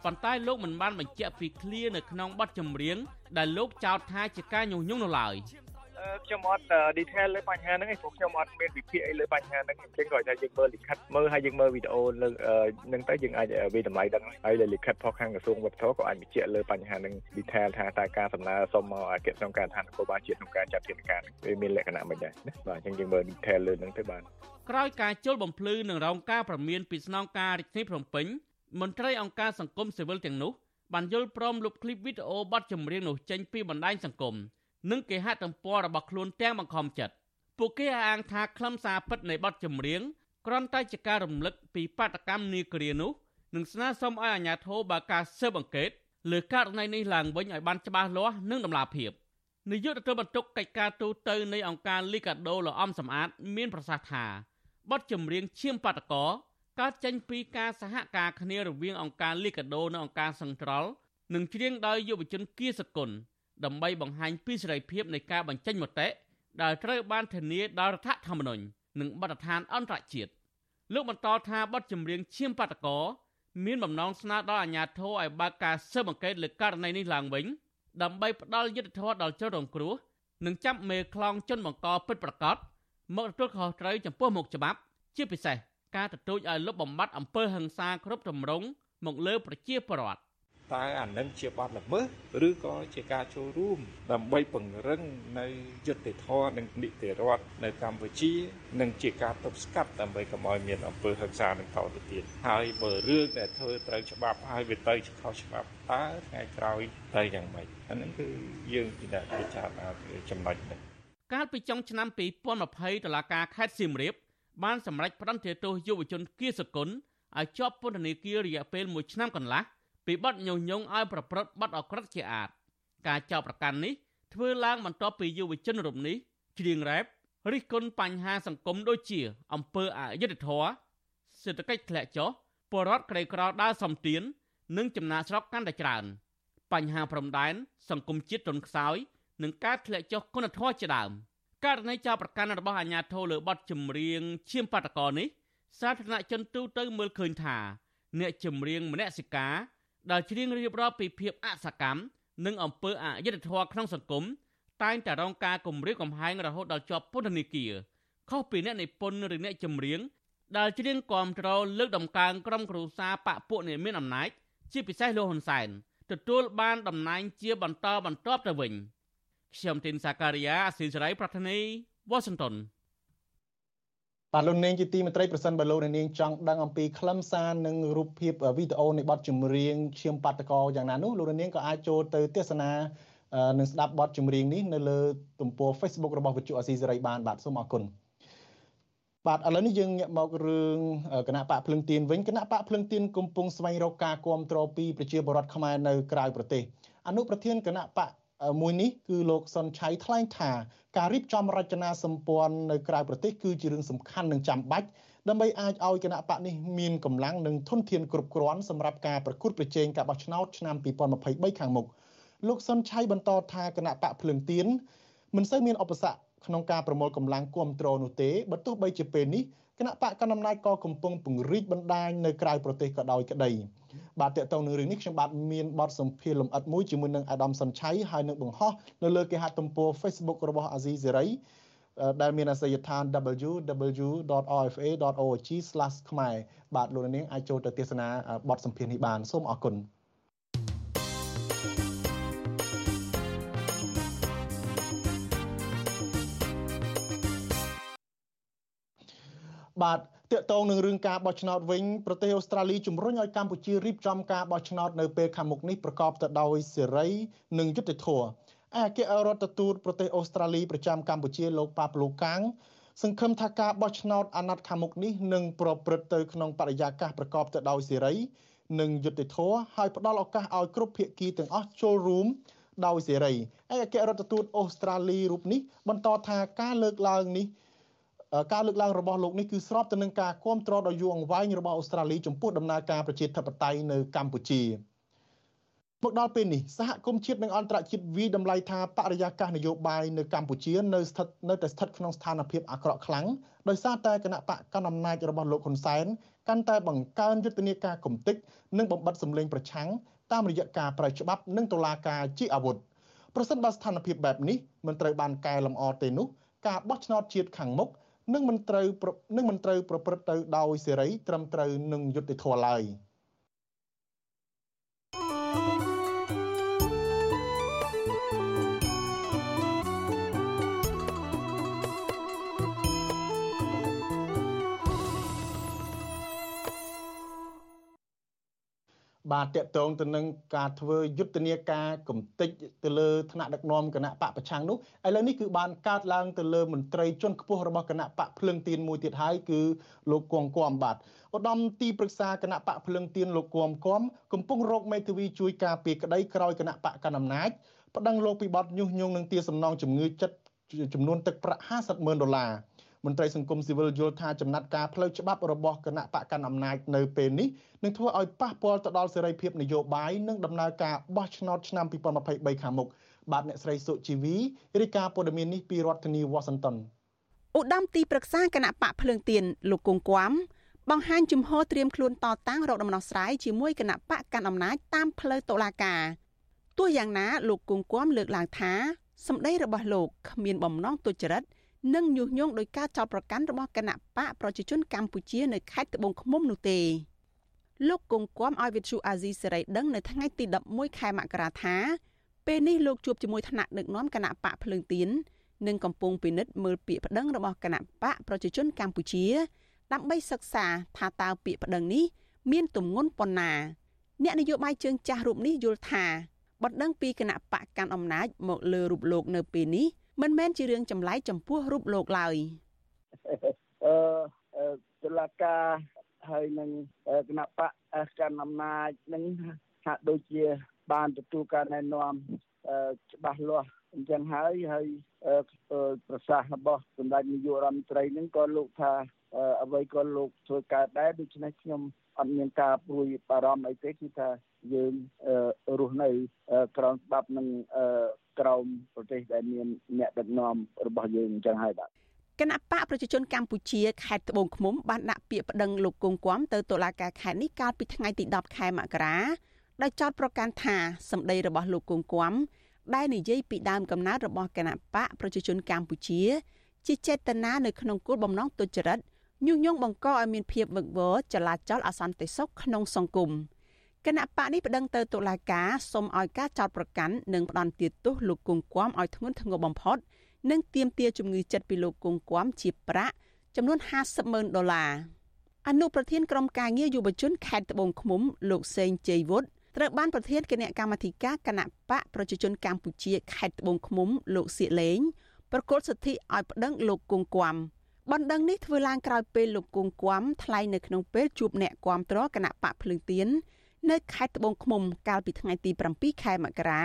[SPEAKER 4] ប៉ុន្តែលោកមិនបានបញ្ជាក់ពីឃ្លានៅក្នុងបទចម្រៀងដែលលោកចោទថាជាការញុះញង់នៅឡើយ។
[SPEAKER 6] ខ្ញុំអត់ detail លើបញ្ហាហ្នឹងឯងព្រោះខ្ញុំអត់មានវិភាគអីលើបញ្ហាហ្នឹងអញ្ចឹងគាត់ថាយើងមើលលិខិតមើលហើយយើងមើលវីដេអូលើហ្នឹងទៅយើងអាចវិតម្លៃដឹងហើយលើលិខិតផុសខាងក្រសួងវប្បធម៌ក៏អាចបញ្ជាក់លើបញ្ហាហ្នឹង detail ថាតើការសំណើសុំមកអគ្គស្នងការឋាននគរបាលជាតិក្នុងការចាត់ធានការវាមានលក្ខណៈមិនដែរណាបាទអញ្ចឹងយើងមើល detail លើហ្នឹងទៅបាទ
[SPEAKER 4] ក្រោយការជុលបំភ្លឺនឹងរងការប្រមានពីស្នងការរាជធានីភ្នំពេញមន្ត្រីអង្គការសង្គមស៊ីវិលទាំងនោះបានយល់ព្រមលុបឃ្លីបវីដេអូបទចម្រៀងនោះចេញពីបណ្ដាញសង្គម និងគេហទំព័ររបស់ខ្លួនទាំងបង្ខំចិត្តពួកគេអះអាងថាខ្លឹមសារពិតនៃបទចម្រៀងគ្រាន់តែជាការរំលឹកពីបាតកម្មនាគ្រានោះនិងស្នើសុំឲ្យអាជ្ញាធរបើកការស៊ើបអង្កេតលើករណីនេះឡើងវិញឲ្យបានច្បាស់លាស់និងតម្លាភាពនាយកទទួលបន្ទុកកិច្ចការទូតនៃអង្គការលីកាដូលោកអំសំអាត មានប្រសាសន៍ថាបទចម្រៀងឈាមបាតកោកើតចេញពីការសហការគ្នារវាងអង្គការលីកាដូនិងអង្គការសង្ត្រល់និងច្រៀងដោយយុវជនគៀសកុន ដើម្បីបង្ហាញពីសេរីភាពនៃការបញ្ចេញមតិដែលត្រូវបានធានាដោយរដ្ឋធម្មនុញ្ញនិងបទដ្ឋានអន្តរជាតិលោកបន្តថាបទចម្រៀងឈាមបាតកោមានបំណងស្នើដល់អាជ្ញាធរឲ្យបើកការស៊ើបអង្កេតលើករណីនេះឡើងវិញដើម្បីផ្ដល់យុត្តិធម៌ដល់ជនរងគ្រោះនិងចាប់មេខ្លោងជនបង្កពិតប្រាកដមកទទួលខុសត្រូវចំពោះមុខច្បាប់ ជាពិសេសការទទូចឲ្យលុបបំបាត់អំពើហិង្សាគ្រប់ទម្រង់មកលើប្រជាពលរដ្ឋ
[SPEAKER 6] តើអានឹងជាបទល្មើសឬក៏ជាការចូលរួមដើម្បីពង្រឹងនៅយុត្តិធម៌និងនីតិរដ្ឋនៅកម្ពុជា និងជាការទប់ស្កាត់ដើម្បីកុំឲ្យមានអំពើហិង្សានឹងតទៅទៀតហើយបើរឿងដែលធ្វើត្រូវច្បាប់ហើយវាទៅខុសច្បាប់តើថ្ងៃក្រោយទៅយ៉ាងម៉េចអានឹងគឺយើងពិនិត្យពិចារណាចំណុចនេះ
[SPEAKER 4] កាលពីចុងឆ្នាំ2020តុលាការខេត្តសៀមរាបបានសម្រេចផ្តន្ទាទោសយុវជនគៀសគុណឲ្យជាប់ពន្ធនាគាររយៈពេល1ឆ្នាំកន្លះ ពីបទញុះញង់ឲ្យប្រព្រឹត្តបទអក្រក់ជាអាតការចោទប្រកាន់នេះធ្វើឡើងបន្ទាប់ពីយុវជនរូបនេះច្រៀងរ៉េបរិះគន់បញ្ហាសង្គមដូចជាអំពើអយុត្តិធម៌សេដ្ឋកិច្ចធ្លាក់ចុះពលរដ្ឋក្រីក្រដើរសំទាននិងចំណាកស្រុកកាន់តែច្រើន បញ្ហាព្រំដែនសង្គមជាតិទន់ខ្សោយនិងការធ្លាក់ចុះគុណធម៌ជាដើមករណីចោទប្រកាន់របស់អាជ្ញាធរលើបទចម្រៀងឈាមបាតកោនេះសាធារណជនទូទៅមើលឃើញថា អ្នកចម្រៀងមនសិការ ដែលច្រៀងរៀបរាប់ពីភាពអសកម្មនិងអំពើអយុត្តិធម៌ក្នុងសង្គមតែងតែរងការគំរាមកំហែងរហូតដល់ជាប់ពន្ធនាគារខុសពីអ្នកនិពន្ធឬអ្នកចម្រៀងដែលច្រៀងគាំទ្រលើកដំកើងក្រុមគ្រួសារបពពួកអ្នកមានអំណាចជាពិសេសលោកហ៊ុនសែនទទួលបានតំណែងជាបន្តបន្ទាប់ទៅវិញខ្ញុំទីនសាការីយ៉ាអស៊ីសេរីប្រធានីវ៉ាស៊ីនតោន
[SPEAKER 1] បាទលោកនាងជាទីមេត្រីប្រសិនបើលោកនាងចង់ដឹងអំពីខ្លឹមសារនិងរូបភាពវីដេអូនៃបទចម្រៀងឈាមបាតកោយ៉ាងណានោះលោកនាងក៏អាចចូលទៅទស្សនានិងស្ដាប់បទចម្រៀងនេះនៅលើទំព័រ Facebook របស់វិទ្យុអស៊ីសេរីបានបាទសូមអរគុណបាទឥឡូវនេះយើងងាកមករឿងគណៈបកភ្លឹងទៀនវិញគណៈបកភ្លឹងទៀនកំពុងស្វែងរកការគ្រប់គ្រងពីប្រជាពលរដ្ឋខ្មែរនៅក្រៅប្រទេសអនុប្រធានគណៈបក មួយនេះគឺលោកសុនឆៃថ្លែងថាការរៀបចំរចនាសម្ព័ន្ធនៅក្រៅប្រទេសគឺជារឿងសំខាន់និងចាំបាច់ដើម្បីអាចឲ្យគណៈបកនេះមានកម្លាំងនិងធនធានគ្រប់គ្រាន់សម្រាប់ការប្រកួតប្រជែងការបោះឆ្នោតឆ្នាំ2023ខាងមុខលោកសុនឆៃបន្តថាគណៈបកភ្លើងទៀនមិនសូវមានឧបសគ្គក្នុងការប្រមូលកម្លាំងគ្រប់គ្រងនោះទេបើទោះបីជាពេលនេះ គណៈបកកណ្ដាលអំណាចក៏កំពុងពង្រីកបណ្ដាញនៅក្រៅប្រទេសក៏ដោយក្តីបាទតកតងនឹងរឿងនេះខ្ញុំបាទមានបទសម្ភាសន៍លំអិតមួយជាមួយនឹងអាដាមសុនឆៃហើយនឹងបង្ហោះនៅលើគេហទំព័រ Facebook របស់អាស៊ីសេរីដែលមានអាសយដ្ឋាន www.rfa.org/ ខ្មែរបាទលោកនាងអាចចូលទៅទស្សនាបទសម្ភាសន៍នេះបានសូមអរគុណ បាទតកតងនឹងរឿងការបោះឆ្នោតវិញប្រទេសអូស្ត្រាលីជំរុញឲ្យកម្ពុជារៀបចំការបោះឆ្នោតនៅពេលខាងមុខនេះប្រកបទៅដោយសេរីនិងយុត្តិធម៌អគ្គរដ្ឋទូតប្រទេសអូស្ត្រាលីប្រចាំកម្ពុជាលោកប៉ាប្លូកាំងសង្ឃឹមថាការបោះឆ្នោតអាណត្តិខាងមុខនេះនឹងប្រព្រឹត្តទៅក្នុងបរិយាកាសប្រកបទៅដោយសេរីនិងយុត្តិធម៌ហើយផ្ដល់ឱកាសឲ្យគ្រប់ភាគីទាំងអស់ចូលរួមដោយសេរីឯអគ្គរដ្ឋទូតអូស្ត្រាលីរូបនេះបន្តថាការលើកឡើងនេះ ការលើកឡើងរបស់លោកនេះគឺស្របទៅនឹងការគាំទ្រដ៏យូរអង្វែងរបស់អូស្ត្រាលីចំពោះដំណើរការប្រជាធិបតេយ្យនៅកម្ពុជាមកដល់ពេលនេះសហគមន៍ជាតិនិងអន្តរជាតិវិតម្លៃថាបរិយាកាសនយោបាយនៅកម្ពុជានៅស្ថិតនៅតែស្ថិតក្នុងស្ថានភាពអាក្រក់ខ្លាំងដោយសារតែគណៈបកកណ្ដាលអំណាចរបស់លោកហ៊ុនសែនកាន់តែបង្កើនយុទ្ធនាការគំតិចនិងបំបិតសម្លេងប្រឆាំងតាមរយៈការប្រើច្បាប់និងតុលាការជាអាវុធប្រសិនបើស្ថានភាពបែបនេះមិនត្រូវបានកែលម្អទេនោះការបោះឆ្នោតជាតិខាងមុខ នឹងមិនត្រូវនឹងមិនត្រូវប្រព្រឹត្តទៅដោយសេរីត្រឹមត្រូវនឹងយុត្តិធម៌ឡើយ។ បាទតកតងទៅនឹងការធ្វើយុទ្ធនាការកំតិចទៅលើថ្នាក់ដឹកនាំគណៈបកប្រឆាំងនោះឥឡូវនេះគឺបានកើតឡើងទៅលើមន្ត្រីជាន់ខ្ពស់របស់គណៈបកភ្លឹងទៀនមួយទៀតហើយគឺលោកគង់គំបាទឧត្តមទីប្រឹក្សាគណៈបកភ្លឹងទៀនលោកគង់គំកំពុងរកមេធាវីជួយការពារក្តីក្រោយគណៈបកកណ្ដាលអំណាចប្តឹងលោកពីបទញុះញង់នឹងទារសំណងជំងឺចិត្តចំនួនទឹកប្រាក់50ម៉ឺនដុល្លារ មន្ត្រីសង្គមស៊ីវិលយល់ថាចំណាត់ការផ្លូវច្បាប់របស់គណៈបកកណ្ដាលអំណាចនៅពេលនេះនឹងធ្វើឲ្យប៉ះពាល់ទៅដល់សេរីភាពនយោបាយនិងដំណើរការបោះឆ្នោតឆ្នាំ2023ខាងមុខបាទអ្នកស្រីសុជីវីរាយការណ៍ព័ត៌មាននេះពីរដ្ឋធានីវ៉ាស៊ីនតោន
[SPEAKER 7] ឧត្តមទីប្រឹក្សាគណៈបកភ្លើងទៀនលោកគង់គួមបង្ហាញជំហរត្រៀមខ្លួនតតាំងរកដំណោះស្រាយជាមួយគណៈបកកាន់អំណាចតាមផ្លូវតុលាការទោះយ៉ាងណាលោកគង់គួមលើកឡើងថាសម្ដីរបស់លោកគ្មានបំណងទុច្ចរិត និងញុះញង់ដោយការចោទប្រកាន់របស់គណៈបកប្រជាជនកម្ពុជានៅខេត្តត្បូងឃ្មុំនោះទេលោកគង់គំឲ្យវិទ្យុអាស៊ីសេរីដឹងនៅថ្ងៃទី11ខែមករាថាពេលនេះលោកជួបជាមួយថ្នាក់ដឹកនាំគណៈបកភ្លើងទៀននិងកំពុងពិនិត្យមើលពាក្យប្តឹងរបស់គណៈបកប្រជាជនកម្ពុជា ដើម្បីសិក្សាថាតើពាក្យប្តឹងនេះមានទម្ងន់ប៉ុណ្ណា អ្នកនយោបាយជើងចាស់រូបនេះយល់ថាបណ្ដឹងពីគណៈបកកាន់អំណាចមកលើរូបលោកនៅពេលនេះ មិនមែនជារឿងចម្លែកចំពោះរូបលោកឡើយ
[SPEAKER 8] អឺតុលាការហើយនឹងគណៈបកកាន់អំណាចនឹងហាក់ដូចជា បានទទួលការណែនាំច្បាស់លាស់អញ្ចឹងហើយហើយប្រសាសន៍របស់សម្ដេចនាយករដ្ឋមន្ត្រីនឹងក៏លោកថាអ្វីក៏លោកធ្វើកើតដែរដូច្នេះខ្ញុំអត់មានការព្រួយបារម្ភអីទេគឺថាយើងរស់នៅក្រោមច្បាប់និង ក្រោមប្រទេសដែលមានអ្នកដឹកនាំរបស់យើងអញ្ចឹងហើយបាទ
[SPEAKER 7] គណៈបកប្រជាជនកម្ពុជាខេត្តត្បូងឃ្មុំបានដាក់ពាក្យប្តឹងលោកគង់គំទៅតុលាការខេត្តនេះកាលពីថ្ងៃទី10ខែមករាដោយចោទប្រកាន់ថាសម្ដីរបស់លោកគង់គំដែលនិយាយពីដើមកំណើតរបស់គណៈបកប្រជាជនកម្ពុជា ជាចេតនានៅក្នុងគោលបំណងទុច្ចរិតញុះញង់បង្កឲ្យមានភាពវឹកវរចលាចលអសន្តិសុខក្នុងសង្គម គណៈបកនេះប្តឹងទៅតុលាការសូមឲ្យការចោទប្រកាន់និងផ្តន្ទាទោសលោកគង់គំឲ្យធ្ងន់ធ្ងរបំផុត និងទាមទារជំងឺចិត្តពីលោកគង់គំជាប្រាក់ចំនួន50ម៉ឺនដុល្លារអនុប្រធានក្រុមការងារយុវជនខេត្តត្បូងឃ្មុំ លោកសេងជ័យវុឌ្ឍត្រូវបានប្រធានគណៈកម្មាធិការគណៈបកប្រជាជនកម្ពុជាខេត្តត្បូងឃ្មុំ លោកសៀកលេងប្រកល់សិទ្ធិឲ្យប្តឹងលោកគង់គំបណ្ដឹងនេះធ្វើឡើងក្រោយពេលលោកគង់គំថ្លែងនៅក្នុងពេលជួបអ្នកគាំទ្រគណៈបកភ្លឹងទៀន នៅខេត្តត្បូងឃ្មុំកាលពីថ្ងៃទី7ខែមករា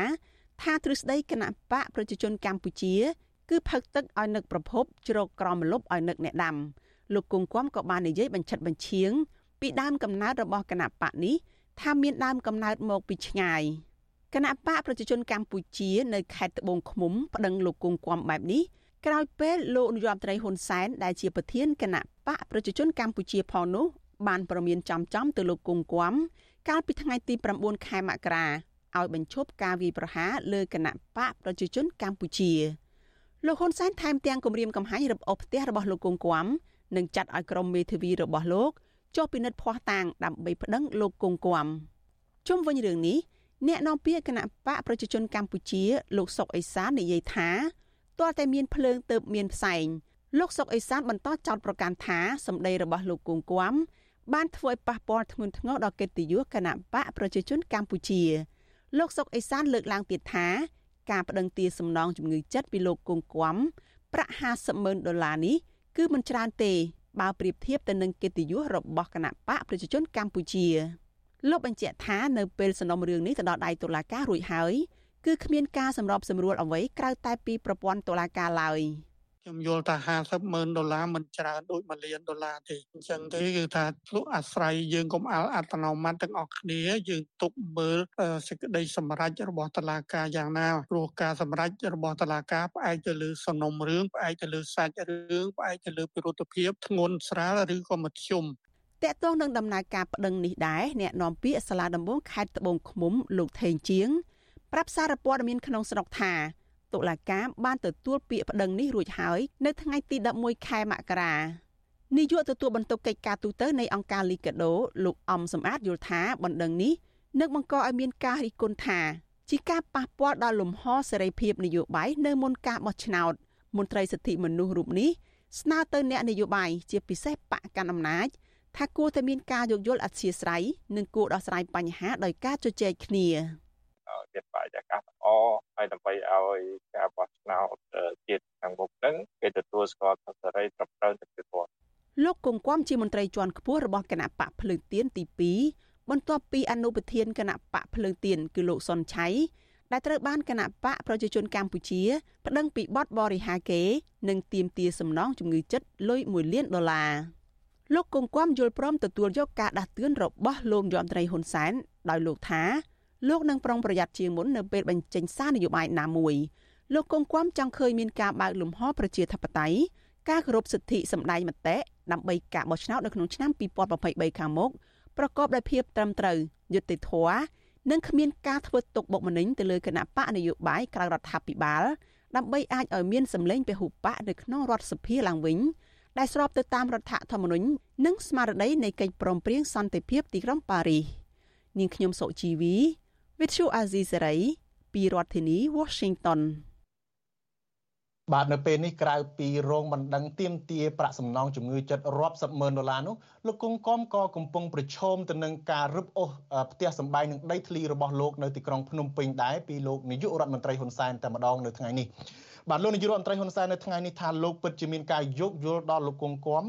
[SPEAKER 7] ថាទ្រឹស្ដីគណៈបកប្រជាជនកម្ពុជា គឺផឹកទឹកឲ្យនឹកប្រភពជ្រកក្រមលុបឲ្យនឹកអ្នកដាំលោកគង់គំក៏បាននិយាយបញ្ឆិតបញ្ឈៀងពីដើមកំណើតរបស់គណៈបកនេះថាមានដើមកំណើតមកពីឆ្ងាយគណៈបកប្រជាជនកម្ពុជា នៅខេត្តត្បូងឃ្មុំប្តឹងលោកគង់គំបែបនេះក្រោយពេលលោកនាយរដ្ឋមន្ត្រីហ៊ុនសែនដែលជាប្រធានគណៈបកប្រជាជនកម្ពុជាផងនោះបានប្រមានចំចំទៅលោកគង់គំ កាលពីថ្ងៃទី9ខែមករាឲ្យបញ្ឈប់ការវាយប្រហារលើគណៈបកប្រជាជនកម្ពុជាលោកហ៊ុនសែនថែមទាំងគម្រាមកំហែងរឹបអូសផ្ទះរបស់លោកគង់គំនិងចាត់ឲ្យក្រុមមេធាវីរបស់លោកចុះពិនិត្យភ័ស្តុតាងដើម្បីប្តឹងលោកគង់គំជុំវិញរឿងនេះអ្នកនាំពាក្យគណៈបកប្រជាជនកម្ពុជា លោកសុកអេសាននិយាយថាទាល់តែមានភ្លើងទៅមានផ្សែងលោកសុកអេសានបន្តចោទប្រកាន់ថាសម្ដីរបស់លោកគង់គួម បានធ្វើឲ្យប៉ះពាល់ធ្ងន់ធ្ងរដល់កិត្តិយសគណៈបកប្រជាជនកម្ពុជា លោកសុកអេសានលើកឡើងទៀតថាការបដិងទាសំណងជំងឺចិត្តពីលោកគង់គួមប្រាក់50ម៉ឺនដុល្លារនេះគឺមិនច្រើនទេ បើប្រៀបធៀបទៅនឹងកិត្តិយសរបស់គណៈបកប្រជាជនកម្ពុជាលោកបញ្ជាក់ថានៅពេលសំណុំរឿងនេះទៅដល់ដៃតុលាការរួចហើយគឺគ្មានការសម្របសម្រួលអ្វីក្រៅតែពីប្រព័ន្ធតុលាការឡើយ។
[SPEAKER 9] ខ្ញុំយល់ថា50ម៉ឺនដុល្លារមិនច្រើនដូច1លានដុល្លារទេអញ្ចឹងទេគឺថាលោកអាស្រ័យយើងកុំអល់អត្តនោម័តទាំងអស់គ្នាយើងទុកមើលសេចក្តីសម្រេចរបស់តុលាការយ៉ាងណាព្រោះការសម្រេចរបស់តុលាការផ្អែកទៅលើសំណុំរឿងផ្អែកទៅលើសាច់រឿងផ្អែកទៅលើពិរុទ្ធភាពធ្ងន់ស្រាលឬក៏មធ្យម
[SPEAKER 7] តកតងនឹងដំណើរការប្តឹងនេះដែរអ្នកនាំពាក្យសាលាដំបងខេត្តត្បូងឃ្មុំលោកថេងជាងប្រាប់សារព័ត៌មានក្នុងស្រុកថា តុលាការបានទទួលពាក្យប្តឹងនេះរួចហើយនៅថ្ងៃទី11ខែមករានាយកទទួលបន្ទុកកិច្ចការទូតនៃអង្គការលីកាដូលោកអំសំអាតយល់ថាបណ្ដឹងនេះនឹងបង្កឲ្យមានការរិះគន់ថាជាការប៉ះពាល់ដល់លំហសេរីភាពនយោបាយនៅមុនការបោះឆ្នោតមន្ត្រីសិទ្ធិមនុស្សរូបនេះស្នើទៅអ្នកនយោបាយជាពិសេសបកកាន់អំណាចថាគួរតែមានការយោគយល់អធិស្ស្រ័យនិងគួរដោះស្រាយបញ្ហាដោយការជជែកគ្នា
[SPEAKER 6] មានបរិយាកាសល្អហើយដើម្បីឲ្យការបោះឆ្នោតជាតិខាងមុខហ្នឹងគេទទួលស្គាល់ថាសេរីត្រឹមត្រូវទៅពីគាត់
[SPEAKER 7] លោកគង្គំជាមន្ត្រីជាន់ខ្ពស់របស់គណៈបកភ្លើងទៀនទី2បន្ទាប់ពីអនុប្រធានគណៈបកភ្លើងទៀនគឺលោកសុនឆៃដែលត្រូវបានគណៈបកប្រជាជនកម្ពុជាប្តឹងពីបទបរិហាគេនិងទាមទារសំណងជំងឺចិត្តលុយ1លានដុល្លារលោកគង្គំយល់ព្រមទទួលយកការដាស់តឿនរបស់លោកយមត្រីហ៊ុនសែនដោយលោកថា លោកនឹងប្រុងប្រយ័ត្នជាងមុននៅពេលបញ្ចេញសារនយោបាយណាមួយលោកគង់គំចង់ឃើញមានការបើកលំហប្រជាធិបតេយ្យការគោរពសិទ្ធិសម្ដែងមតិដើម្បីការបោះឆ្នោតនៅក្នុងឆ្នាំ2023ខាងមុខប្រកបដោយភាពត្រឹមត្រូវយុត្តិធម៌និងគ្មានការធ្វើទុកបុកម្នេញទៅលើគណៈបកនយោបាយក្រៅរដ្ឋាភិបាលដើម្បីអាចឲ្យមានសម្លេងពហុបកនៅក្នុងរដ្ឋសភាឡើងវិញដែលស្របទៅតាមរដ្ឋធម្មនុញ្ញនិងស្មារតីនៃកិច្ចព្រមព្រៀងសន្តិភាពទីក្រុងប៉ារីសនាងខ្ញុំសុជីវី វិទ្យុអាស៊ីសេរីពីរដ្ឋធានី Washington
[SPEAKER 1] បាទនៅពេលនេះក្រៅពីរោងបណ្ដឹងទៀមទាប្រាក់សំណងជំងឺចិត្តរាប់សិបម៉ឺនដុល្លារនោះលោកគង់កំក៏កំពុងប្រឈមទៅនឹងការរឹបអូសផ្ទះសម្បែងនឹងដីធ្លីរបស់លោកនៅទីក្រុងភ្នំពេញដែរពីលោកនាយករដ្ឋមន្ត្រីហ៊ុនសែនតែម្ដងនៅថ្ងៃនេះបាទលោកនាយករដ្ឋមន្ត្រីហ៊ុនសែននៅថ្ងៃនេះថាលោកពិតជាមានការយោគយល់ដល់លោកគង់កំ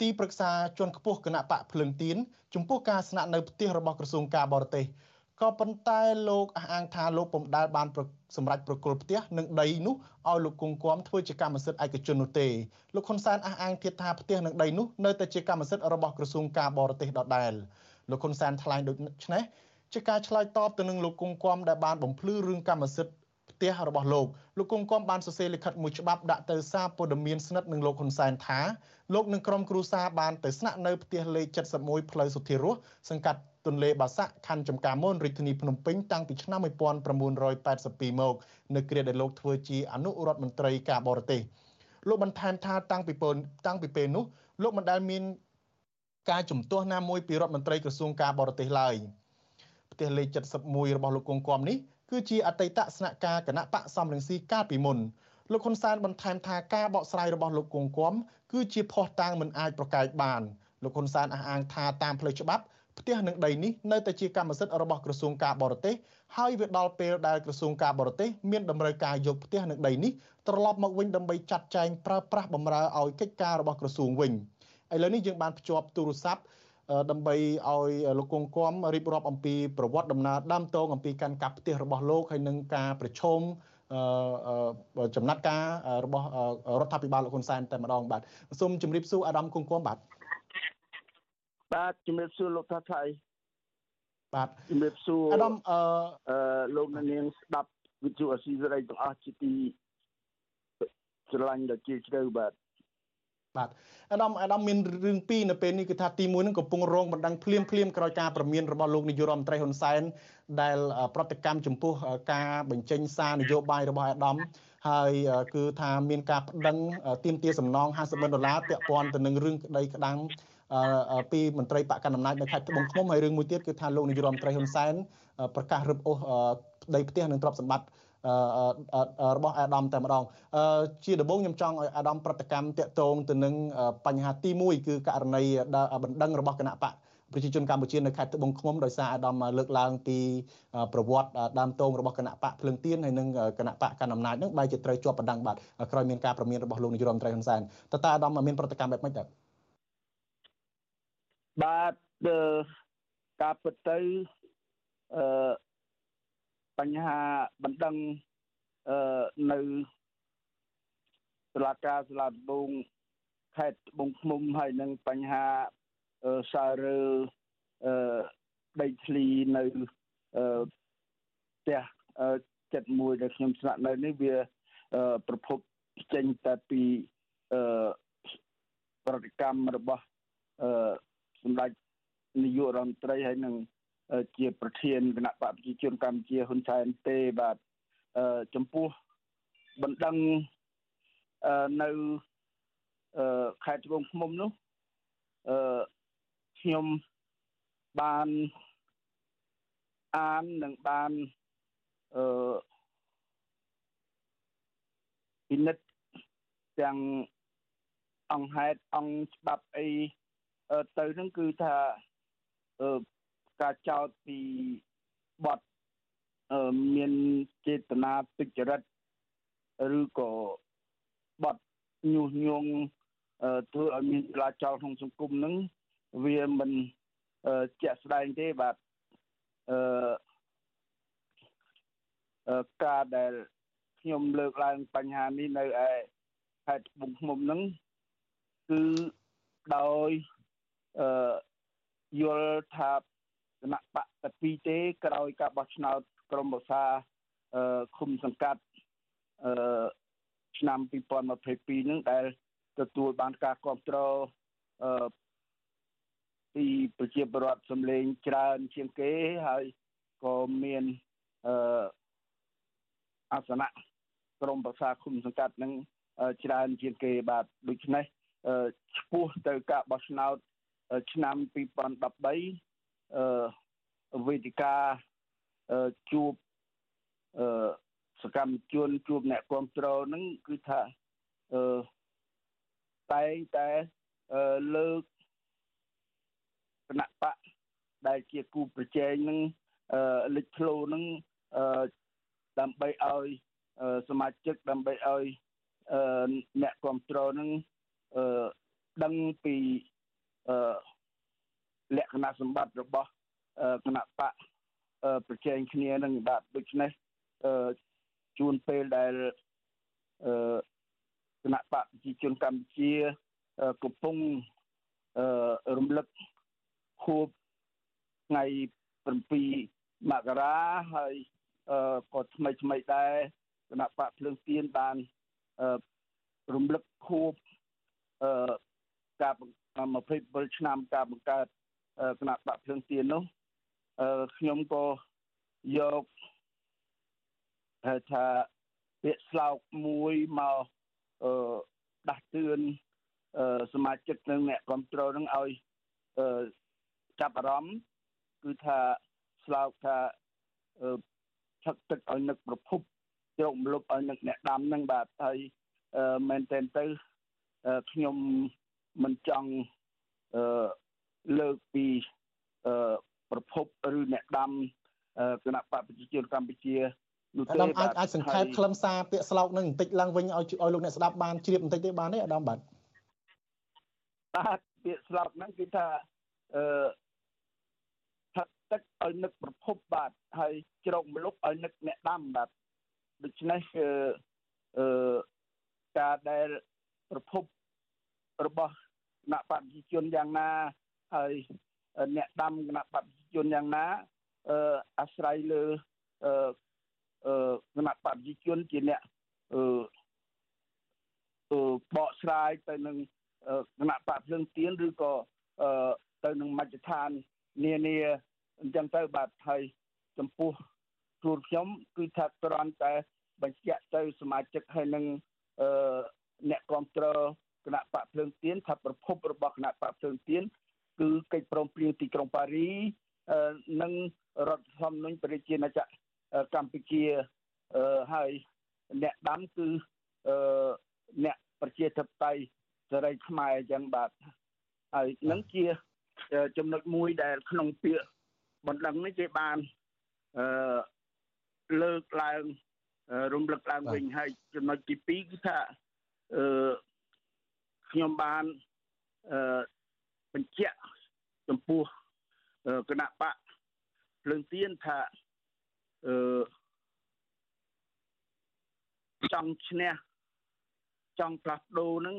[SPEAKER 1] ទីប្រឹក្សាជាន់ខ្ពស់គណៈបកភ្លឹងទៀនចំពោះការស្នាក់នៅផ្ទះរបស់ក្រសួងការបរទេស ក៏ប៉ុន្តែលោកអះអាងថាលោកពុំដែលបានសម្រេចប្រគល់ផ្ទះនិងដីនោះឲ្យលោកគង់គំធ្វើជាកម្មសិទ្ធិឯកជននោះទេលោកហ៊ុនសែនអះអាងទៀតថាផ្ទះនិងដីនោះនៅតែជាកម្មសិទ្ធិរបស់ក្រសួងការបរទេសដដែលលោកហ៊ុនសែនថ្លែងដូចនេះជាការឆ្លើយតបទៅនឹងលោកគង់គំដែលបានបំភ្លឺរឿងកម្មសិទ្ធិផ្ទះរបស់លោកលោកគង់គំបានសរសេរលិខិតមួយច្បាប់ដាក់ទៅសារព័ត៌មានស្និទ្ធនឹងលោកហ៊ុនសែនថាលោកនិងក្រុមគ្រួសារបានទៅស្នាក់នៅផ្ទះលេខ71ផ្លូវសុធិរសសង្កាត់ ទន្លេបាសាក់ខណ្ឌចំការមនរាជធានីភ្នំពេញតាំងពីឆ្នាំ1982មកនៅគ្រាដែលលោកធ្វើជាអនុរដ្ឋមន្ត្រីការបរទេសលោកបន្ថែមថាតាំងពីពេលតាំងពីពេលនោះលោកមិនដែលមានការជំទាស់ណាមួយពីរដ្ឋមន្ត្រីក្រសួងការបរទេសឡើយផ្ទះលេខ71របស់លោកគង់គំនេះគឺជាអតីតស្នាក់ការគណៈបកសំរងស៊ីកាលពីមុនលោកហ៊ុនសែនបន្ថែមថាការបកស្រាយរបស់លោកគង់គំគឺជាភ័ស្តុតាងមិនអាចប្រកែកបានលោកហ៊ុនសែនអះអាងថាតាមផ្លូវច្បាប់ ផ្ទះនិងដីនេះនៅតែជាកម្មសិទ្ធិរបស់ក្រសួងការបរទេសហើយវាដល់ពេលដែលក្រសួងការបរទេសមានតម្រូវការយកផ្ទះនិងដីនេះត្រឡប់មកវិញដើម្បីចាត់ចែងប្រើប្រាស់បម្រើឲ្យកិច្ចការរបស់ក្រសួងវិញឥឡូវនេះយើងបានភ្ជាប់ទូរស័ព្ទដើម្បីឲ្យលោកគង់គំរៀបរាប់អំពីប្រវត្តិដំណើរដើមតងអំពីការកាប់ផ្ទះរបស់លោកហើយនឹងការប្រឈមចំណាត់ការរបស់រដ្ឋាភិបាលលោកហ៊ុនសែនតែម្ដងបាទសូមជម្រាបសួរអាដាមគង់គំបាទ
[SPEAKER 8] បាទជំរាបសួរលោកថាថៃ
[SPEAKER 1] បាទ
[SPEAKER 8] ជំរាបសួរ
[SPEAKER 1] អាដាមអឺ
[SPEAKER 8] លោកនាងស្ដាប់វិទ្យុអស៊ីសេរីទាំងអស់ជាទីស្រឡាញ់ដ៏ជ្រាលជ្រៅបាទ
[SPEAKER 1] បាទអាដាមអាដាមមានរឿងពីរនៅពេលនេះគឺថាទី1នឹងកំពុងរងបណ្ដឹងភ្លាមភ្លាមក្រោយការប្រមានរបស់លោកនាយករដ្ឋមន្ត្រីហ៊ុនសែនដែលប្រតិកម្មចំពោះការបញ្ចេញសារនយោបាយរបស់អាដាមហើយគឺថាមានការប្តឹងទាមទារសំណង50ម៉ឺនដុល្លារពាក់ព័ន្ធទៅនឹងរឿងក្តីក្តាំង ពីមន្ត្រីបកកណ្ដាលអំណាចនៅខេត្តត្បូងឃ្មុំហើយរឿងមួយទៀតគឺថាលោកនាយរដ្ឋមន្ត្រីហ៊ុនសែនប្រកាសរឹបអូសដីផ្ទះនិងទ្រព្យសម្បត្តិរបស់អាដាមតែម្ដងជាដំបូងខ្ញុំចង់ឲ្យអាដាមប្រតិកម្មតាក់ទងទៅនឹងបញ្ហាទី1គឺករណីបណ្ដឹងរបស់គណៈបកប្រជាជនកម្ពុជានៅខេត្តត្បូងឃ្មុំដោយសារអាដាមលើកឡើងពីប្រវត្តិដើមតងរបស់គណៈបកភ្លើងទៀនហើយនិងគណៈបកកណ្ដាលអំណាចនឹងបែរជាត្រូវជាប់បណ្ដឹងបាទក្រោយមានការប្រមានរបស់លោកនាយរដ្ឋមន្ត្រីហ៊ុនសែនតើតើអាដាមមានប្រតិកម្មបែបម៉េចតើ
[SPEAKER 8] បាទការពិតទៅអឺបញ្ហាបណ្ដឹងអឺនៅតុលាការសាលាដំបងខេត្តត្បូងឃ្មុំហើយនឹងបញ្ហាសាររើអឺដីធ្លីនៅអឺផ្ទះចិត្តមួយដែលខ្ញុំស្នាក់នៅនេះវាប្រភពចេញតែពីអឺប្រតិកម្មរបស់អឺ សម្ដេចនាយករដ្ឋមន្ត្រីហើយនឹងជាប្រធានគណៈបកប្រជាជនកម្ពុជាហ៊ុនសែនទេបាទអឺចំពោះបណ្ដឹងអឺនៅអឺខេត្តត្បូងឃ្មុំនោះអឺខ្ញុំបានអាននិងបានអឺពិនិត្យទាំងអង្គហេតុអង្គច្បាប់អី ទៅនឹងគឺថាអឺការចោទពីបទមានចេតនាទុច្ចរិតឬក៏បទញុះញង់ធ្វើឲ្យមានចលាចលក្នុងសង្គមនឹងវាមិនជាក់ស្ដែងទេបាទអឺការដែលខ្ញុំលើកឡើងបញ្ហានេះនៅឯខេត្តត្បូងឃ្មុំហ្នឹងគឺដោយ អឺយល់ថាគណៈបកតែពីរទេក្រោយការបោះឆ្នោតក្រមប្រសាអឺឃុំសង្កាត់អឺឆ្នាំ2022នឹងដែលទទួលបានការគ្រប់គ្រងអឺពីប្រជាពលរដ្ឋសម្លេងច្រើនជាងគេហើយក៏មានអឺអាសនៈក្រមប្រសាឃុំសង្កាត់នឹងច្រើនជាងគេបាទដូច្នេះឈ្មោះទៅការបោះឆ្នោត ឆ្នាំ2013អឺវេទិកាជួបអឺសកម្មជនជួបអ្នកគ្រប់គ្រងហ្នឹងគឺថាអឺតែងតែអឺលើកគណៈបកដែលជាគូប្រជែងនឹងអឺលេចធ្លោនឹងអឺដើម្បីឲ្យសមាជិកដើម្បីឲ្យអឺអ្នកគ្រប់គ្រងនឹងអឺដឹងពីអឺ លក្ខណៈសម្បត្តិរបស់គណៈបកប្រជែងគ្នានឹងបាទដូច្នេះជួនពេលដែលគណៈបកប្រជាជនកម្ពុជាកំពុងរំលឹកខួបថ្ងៃ7មករាហើយក៏ថ្មីថ្មីដែរគណៈបកភ្លើងទៀនបានរំលឹកខួបការ 27ឆ្នាំការបង្កើតគណៈបកភ្លើងទៀននោះខ្ញុំក៏យកថាពាក្យស្លោកមួយមកអឺដាស់តឿនសមាជិកនិងអ្នកគ្រប់គ្រងនឹងឲ្យចាប់អារម្មណ៍គឺថាស្លោកថាឆឹកទឹកឲ្យនឹកប្រភពជ្រោកម្លប់ឲ្យនឹកអ្នកដាំនឹងបាទហើយមែនតើទៅខ្ញុំ មិនចង់អឺលើកពីអឺប្រភពឬអ្នកដាំគណៈបកប្រជាជនកម្ពុជា
[SPEAKER 1] នោះទេបាទអាចសង្ខេបខ្លឹមសារពាក្យស្លោកនឹងបន្តិចឡើងវិញឲ្យឲ្យលោកអ្នកស្ដាប់បានជ្រាបបន្តិចទេបានទេអាដាមបាទ
[SPEAKER 8] បាទពាក្យស្លោកហ្នឹងគឺថាអឺថាទឹកឲ្យនឹកប្រភពបាទហើយជ្រោកម្លប់ឲ្យនឹកអ្នកដាំបាទដូច្នេះគឺអឺការដែលប្រភព របស់គណៈបព្វជិជនយ៉ាងណាហើយអ្នកដាំគណៈបព្វជិជនយ៉ាងណាអឺអាស្រ័យលើអឺអឺគណៈបព្វជិជនជាអ្នកអឺអឺបកស្រាយទៅនឹងគណៈបព្វភ្លើងទៀនឬក៏អឺទៅនឹងមជ្ឈដ្ឋាននានាអញ្ចឹងទៅបាទហើយចំពោះខ្លួនខ្ញុំគឺថាគ្រាន់តែបញ្ជាក់ទៅសមាជិកហើយនឹងអឺអ្នកគ្រប់គ្រង គណៈបកភ្លើងទៀនថាប្រភពរបស់គណៈបកភ្លើងទៀនគឺកិច្ចព្រមព្រៀងទីក្រុងប៉ារីនិងរដ្ឋធម្មនុញ្ញប្រជាណាចក្រកម្ពុជាអឺហើយអ្នកដាំគឺអឺអ្នកប្រជាធិបតេយ្យសេរីខ្មែរអញ្ចឹងបាទហើយនឹងជាចំណុចមួយដែលក្នុងពាក្យបណ្ដឹងនេះគេបានអឺលើកឡើងរំលឹកឡើងវិញហើយចំណុចទី2គឺថាអឺ ខ្ញុំបានអឺបញ្ជាក់ចំពោះគណៈបកភ្លើងទៀនថាអឺចង់ឈ្នះចង់ផ្លាស់ប្ដូរនឹង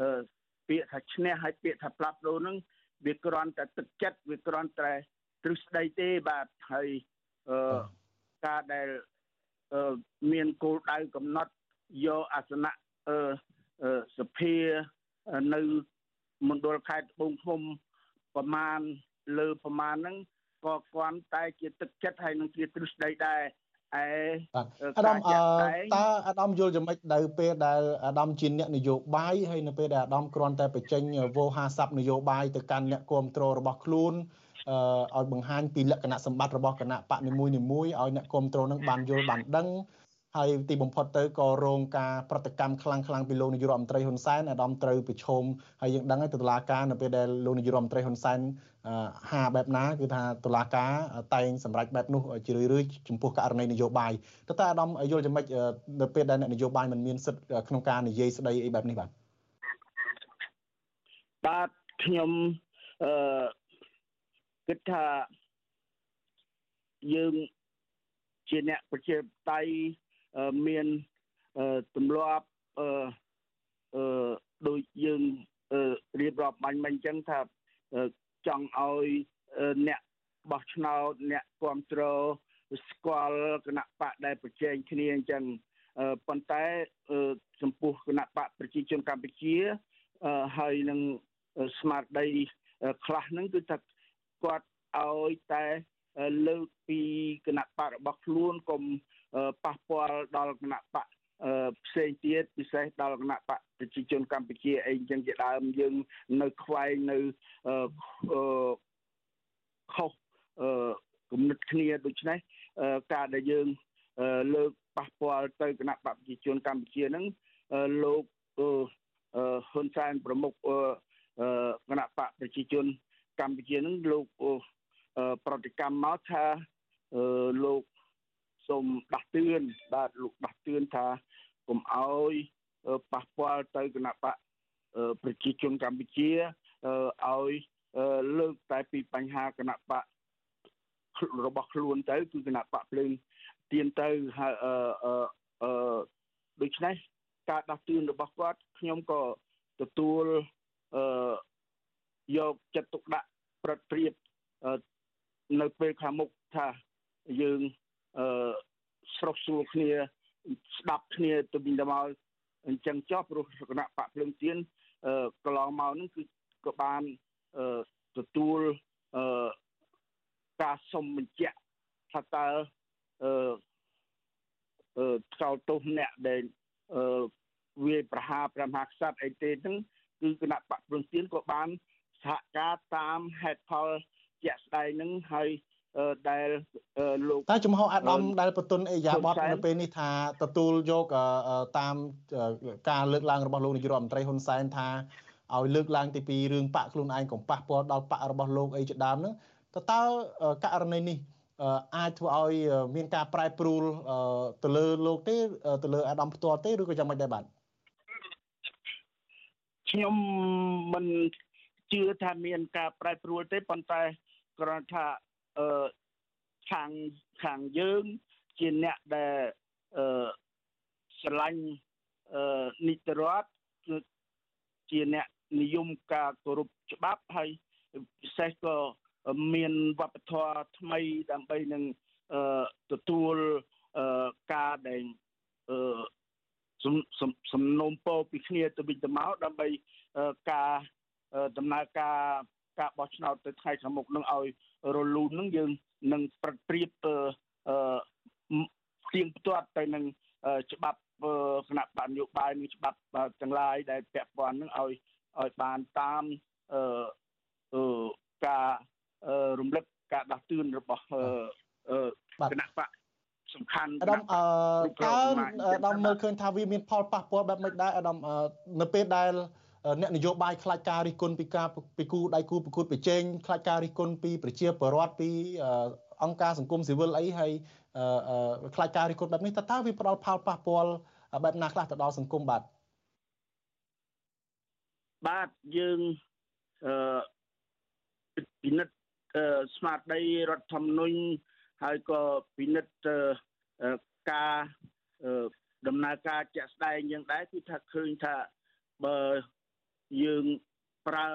[SPEAKER 8] អឺពាក្យថាឈ្នះហើយពាក្យថាផ្លាស់ប្ដូរនឹងវាគ្រាន់តែទឹកចិត្តវាគ្រាន់តែទ្រឹស្ដីទេបាទហើយអឺការដែលអឺមានគោលដៅកំណត់យកអាសនៈអឺ សភានៅមណ្ឌលខេត្តត្បូងឃ្មុំប្រមាណលើប្រមាណហ្នឹងក៏គ្រាន់តែជាទឹកចិត្តហើយនឹងជាទ្រឹស្ដីដែរឯ
[SPEAKER 1] អាដាមតើអាដាមយល់យ៉ាងម៉េចដល់ពេលដែលអាដាមជាអ្នកនយោបាយហើយនៅពេលដែលអាដាមគ្រាន់តែបញ្ចេញវោហាស័ព្ទនយោបាយទៅកាន់អ្នកគ្រប់គ្រងរបស់ខ្លួនឲ្យបង្ហាញពីលក្ខណៈសម្បត្តិរបស់គណៈបកនីមួយៗឲ្យអ្នកគ្រប់គ្រងនឹងបានយល់បានដឹង ហើយទីបំផុតទៅក៏រងការប្រតិកម្មខ្លាំងខ្លាំងពីលោកនាយករដ្ឋមន្ត្រីហ៊ុនសែនអាដាមត្រូវប្រឈមហើយយើងដឹងហើយតុលាការនៅពេលដែលលោកនាយករដ្ឋមន្ត្រីហ៊ុនសែនហាបែបណាគឺថាតុលាការតែងសម្រេចបែបនោះជារឿយៗចំពោះករណីនយោបាយតើតើអាដាមយល់យ៉ាងម៉េចនៅពេលដែលអ្នកនយោបាយមិនមានសិទ្ធិក្នុងការនិយាយស្ដីអីបែបនេះបាទ
[SPEAKER 8] បាទខ្ញុំអឺគិតថាយើងជាអ្នកប្រជាតៃ មានទម្លាប់អឺអឺដូចយើងរៀបរាប់បាញ់មិញអញ្ចឹងថាចង់ឲ្យអ្នកបោះឆ្នោតអ្នកគ្រប់គ្រងស្គាល់គណៈបកដែលប្រជែងគ្នាអញ្ចឹងប៉ុន្តែចំពោះគណៈបកប្រជាជនកម្ពុជាហើយនឹងស្មារតីខ្លះហ្នឹងគឺថាគាត់ឲ្យតែលើកពីគណៈបករបស់ខ្លួនកុំ ប៉ះពាល់ដល់គណៈបកផ្សេងទៀតពិសេសដល់គណៈបកប្រជាជនកម្ពុជាអីចឹងជាដើមយើងនៅខ្វែងនៅខុសគំនិតគ្នាដូច្នេះការដែលយើងលើកប៉ះពាល់ទៅគណៈបកប្រជាជនកម្ពុជាហ្នឹងលោកហ៊ុនសែនប្រមុខគណៈបកប្រជាជនកម្ពុជាហ្នឹងលោកប្រតិកម្មមកថាលោក សូមដាស់តឿនបាទលោកដាស់តឿនថាកុំអោយប៉ះពាល់ទៅគណៈបកប្រជាជនកម្ពុជាឲ្យលើកតែពីបញ្ហាគណៈបករបស់ខ្លួនទៅគឺគណៈបកភ្លើងទៀនទៅហើយអឺអឺដូច្នេះការដាស់តឿនរបស់គាត់ខ្ញុំក៏ទទួលអឺយកចិត្តទុកដាក់ប្រតិព្រាបនៅពេលខាងមុខថាយើង អឺស្រុកសួរគ្នាស្ដាប់គ្នាទៅវិញទៅមកអញ្ចឹងចប់ព្រោះគណៈបកភ្លើងទៀនអឺកន្លងមកហ្នឹងគឺក៏បានអឺទទួលអឺការសុំបញ្ជាក់ថាតើអឺអឺចោលទោសអ្នកដែលអឺវាប្រហារព្រះមហាក្សត្រអីទេហ្នឹងគឺគណៈបកភ្លើងទៀនក៏បានសហការតាមហេតុផលជាក់ស្ដែងហ្នឹងហើយ ដែលលោក
[SPEAKER 1] តែចំហអាដាមដែលបន្ទន់អេយ៉ាបតនៅពេលនេះថាទទួលយកតាមការលើកឡើងរបស់លោកនាយករដ្ឋមន្ត្រីហ៊ុនសែនថាឲ្យលើកឡើងទីពីរឿងបាក់ខ្លួនឯងកុំប៉ះពាល់ដល់បាក់របស់លោកអីជាដើមហ្នឹងតើតើករណីនេះអាចធ្វើឲ្យមានការប្រែប្រួលទៅលើលោកទេទៅលើអាដាមផ្ទាល់ទេឬក៏យ៉ាងម៉េចដែរបាទ
[SPEAKER 8] ខ្ញុំមិនជឿថាមានការប្រែប្រួលទេប៉ុន្តែគ្រាន់ថា អឺខាងខាងយើងជាអ្នកដែលអឺស្រឡាញ់អឺនីតិរដ្ឋគឺជាអ្នកនិយមការគោរពច្បាប់ហើយពិសេសក៏មានវប្បធម៌ថ្មីដើម្បីនឹងអឺទទួលអឺការដែលអឺសំសំសំណូមពរពីគ្នាទៅវិញទៅមកដើម្បីការដំណើរការការបោះឆ្នោតទៅថ្ងៃខាងមុខនឹងឲ្យ រលូននឹងយើងនឹងប្រប្រៀបអឺទៀងផ្ទាត់ទៅនឹងច្បាប់គណៈបញ្ញោបាយនិងច្បាប់ទាំងឡាយដែលពាក់ព័ន្ធនឹងឲ្យឲ្យបានតាមអឺអឺការរំលឹកការដាស់តឿនរបស់គណៈបកសំខាន់
[SPEAKER 1] អាដាមអឺតើអាដាមមើលឃើញថាវាមានផលប៉ះពាល់បែបម៉េចដែរអាដាមនៅពេលដែល អ្នកនយោបាយខ្លាចការរិះគន់ពីការពីគូដៃគូប្រកួតប្រជែងខ្លាចការរិះគន់ពីប្រជាពលរដ្ឋពីអង្គការសង្គមស៊ីវិលអីហើយខ្លាចការរិះគន់បែបនេះតើតើវាផ្ដល់ផលប៉ះពាល់បែបណាខ្លះទៅដល់សង្គមបាទ
[SPEAKER 8] បាទយើងអឺពិនិត្យស្មារតីរដ្ឋធម្មនុញ្ញហើយក៏ពិនិត្យការដំណើរការជាក់ស្ដែងយ៉ាងដែរគឺថាឃើញថាបើ យើងប្រើ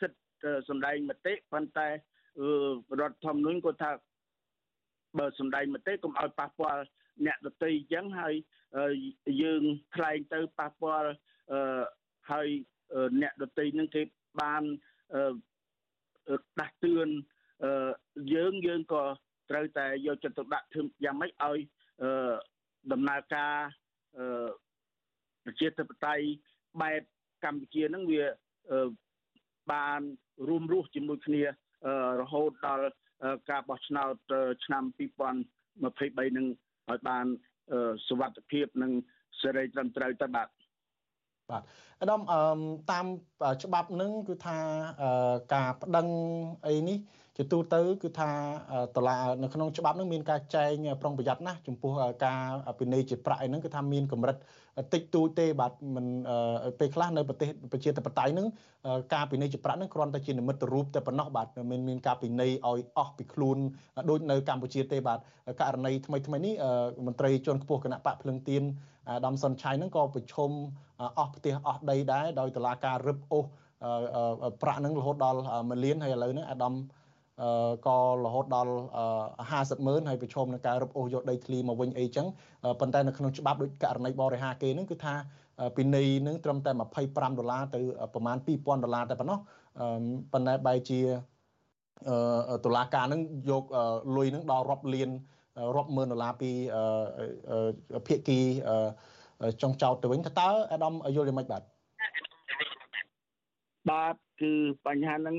[SPEAKER 8] សិទ្ធិសម្ដែងមតិប៉ុន្តែរដ្ឋធម្មនុញ្ញក៏ថាបើសម្ដែងមតិកុំឲ្យប៉ះពាល់អ្នកដទៃអញ្ចឹងហើយយើងថ្លែងទៅប៉ះពាល់ហើយអ្នកដទៃនឹងគេបានដាស់តឿនយើងយើងក៏ត្រូវតែយកចិត្តទុកដាក់ធ្វើយ៉ាងម៉េចឲ្យដំណើរការប្រជាធិបតេយ្យបែប កម្ពុជានឹងវាបានរួមរស់ជាមួយគ្នារហូតដល់ការបោះឆ្នោតឆ្នាំ2023នឹងឲ្យបានសុវត្ថិភាពនិងសេរីត្រឹមត្រូវទៅបាទ
[SPEAKER 1] បាទអាដាមតាមច្បាប់នឹងគឺថាការប្តឹងអីនេះជាទូទៅគឺថាតឡានៅក្នុងច្បាប់នឹងមានការចែងប្រុងប្រយ័ត្នណាស់ចំពោះការពិន័យជាប្រាក់អីហ្នឹងគឺថាមានកម្រិត តិចតួចទេបាទមិនពេលខ្លះនៅប្រទេសប្រជាធិបតេយ្យហ្នឹងការពិន័យជាប្រាក់ហ្នឹងគ្រាន់តែជានិមិត្តរូបតែប៉ុណ្ណោះបាទមិនមានការពិន័យឲ្យអស់ពីខ្លួនដូចនៅកម្ពុជាទេបាទករណីថ្មីថ្មីនេះមន្ត្រីជាន់ខ្ពស់គណៈបកភ្លឹងទៀនអាដាមសុនឆៃហ្នឹងក៏ប្រឈមអស់ផ្ទះអស់ដីដែរដោយតឡាការរឹបអូសប្រាក់ហ្នឹងរហូតដល់1លានហើយឥឡូវហ្នឹងអាដាម ក៏រហូតដល់50ម៉ឺនហើយប្រឈមនឹងការរឹបអូសយកដីធ្លីមកវិញអីចឹងប៉ុន្តែនៅក្នុងច្បាប់ដូចករណីបរិហាគេនឹងគឺថាពីនៃនឹងត្រឹមតែ25ដុល្លារទៅប្រហែល2000ដុល្លារតែប៉ុណ្ណោះប៉ុន្តែបែរជាតុលាការនឹងយកលុយនឹងដល់រាប់លានរាប់ម៉ឺនដុល្លារពីភាគីចុងចោតទៅវិញតើអាដាមយល់យ៉ាងម៉េចបាទ
[SPEAKER 8] បាទគឺបញ្ហាហ្នឹង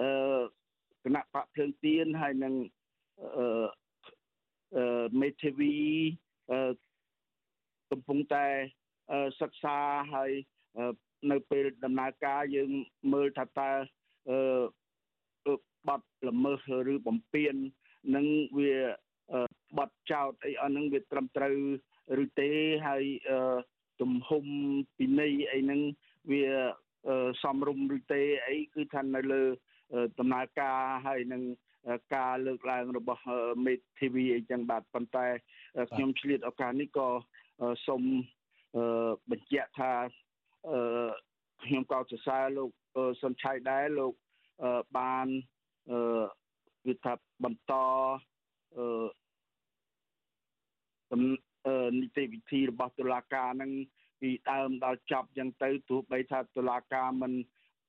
[SPEAKER 8] អឺ គណៈបកភ្លើងទៀនហើយនឹងអឺអឺមេធាវីអឺកំពុងតែសិក្សាហើយនៅពេលដំណើរការយើងមើលថាតើអឺបត់ល្មើសឬបំពេញនឹងវាបត់ចោតអីអស់ហ្នឹងវាត្រឹមត្រូវឬទេហើយទំហំពិន័យអីហ្នឹងវាសំរុំឬទេអីគឺថានៅលើ ដំណើរការហើយនឹងការលើកឡើងរបស់មេធាវីអីចឹងបាទប៉ុន្តែខ្ញុំឆ្លៀតឱកាសនេះក៏សូមបញ្ជាក់ថាខ្ញុំក៏សរសើរលោកសុនឆៃដែរលោកបានគឺថាបន្តនីតិវិធីរបស់តុលាការនឹងពីដើមដល់ចប់ចឹងទៅទោះបីថាតុលាការមិន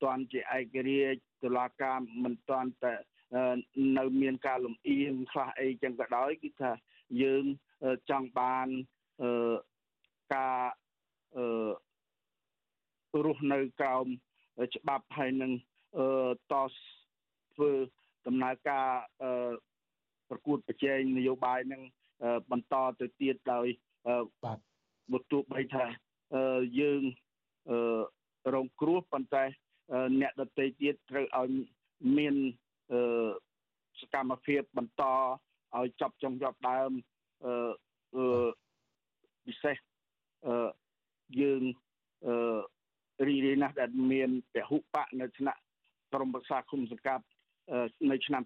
[SPEAKER 8] ទាន់ជាឯករាជ្យតុលាការមិនទាន់តែនៅមានការលំអៀងខ្លះអីចឹងក៏ដោយគឺថាយើងចង់បានអឺការអឺរស់នៅក្រោមច្បាប់ហើយនឹងអឺតធ្វើដំណើរការអឺប្រកួតប្រជែងនយោបាយនឹងបន្តទៅទៀតដោយ
[SPEAKER 1] បាទ
[SPEAKER 8] បើទោះបីថាយើងរងគ្រោះប៉ុន្តែ អ្នកដទៃទៀតត្រូវឲ្យមានសកម្មភាពបន្តឲ្យចប់ចុងចប់ដើមអឺពិសេសអឺយើងអឺរីករាយណាស់ដែលមានពហុបកនៅថ្នាក់ក្រមប្រឹក្សាគុំសង្កាត់នៅឆ្នាំ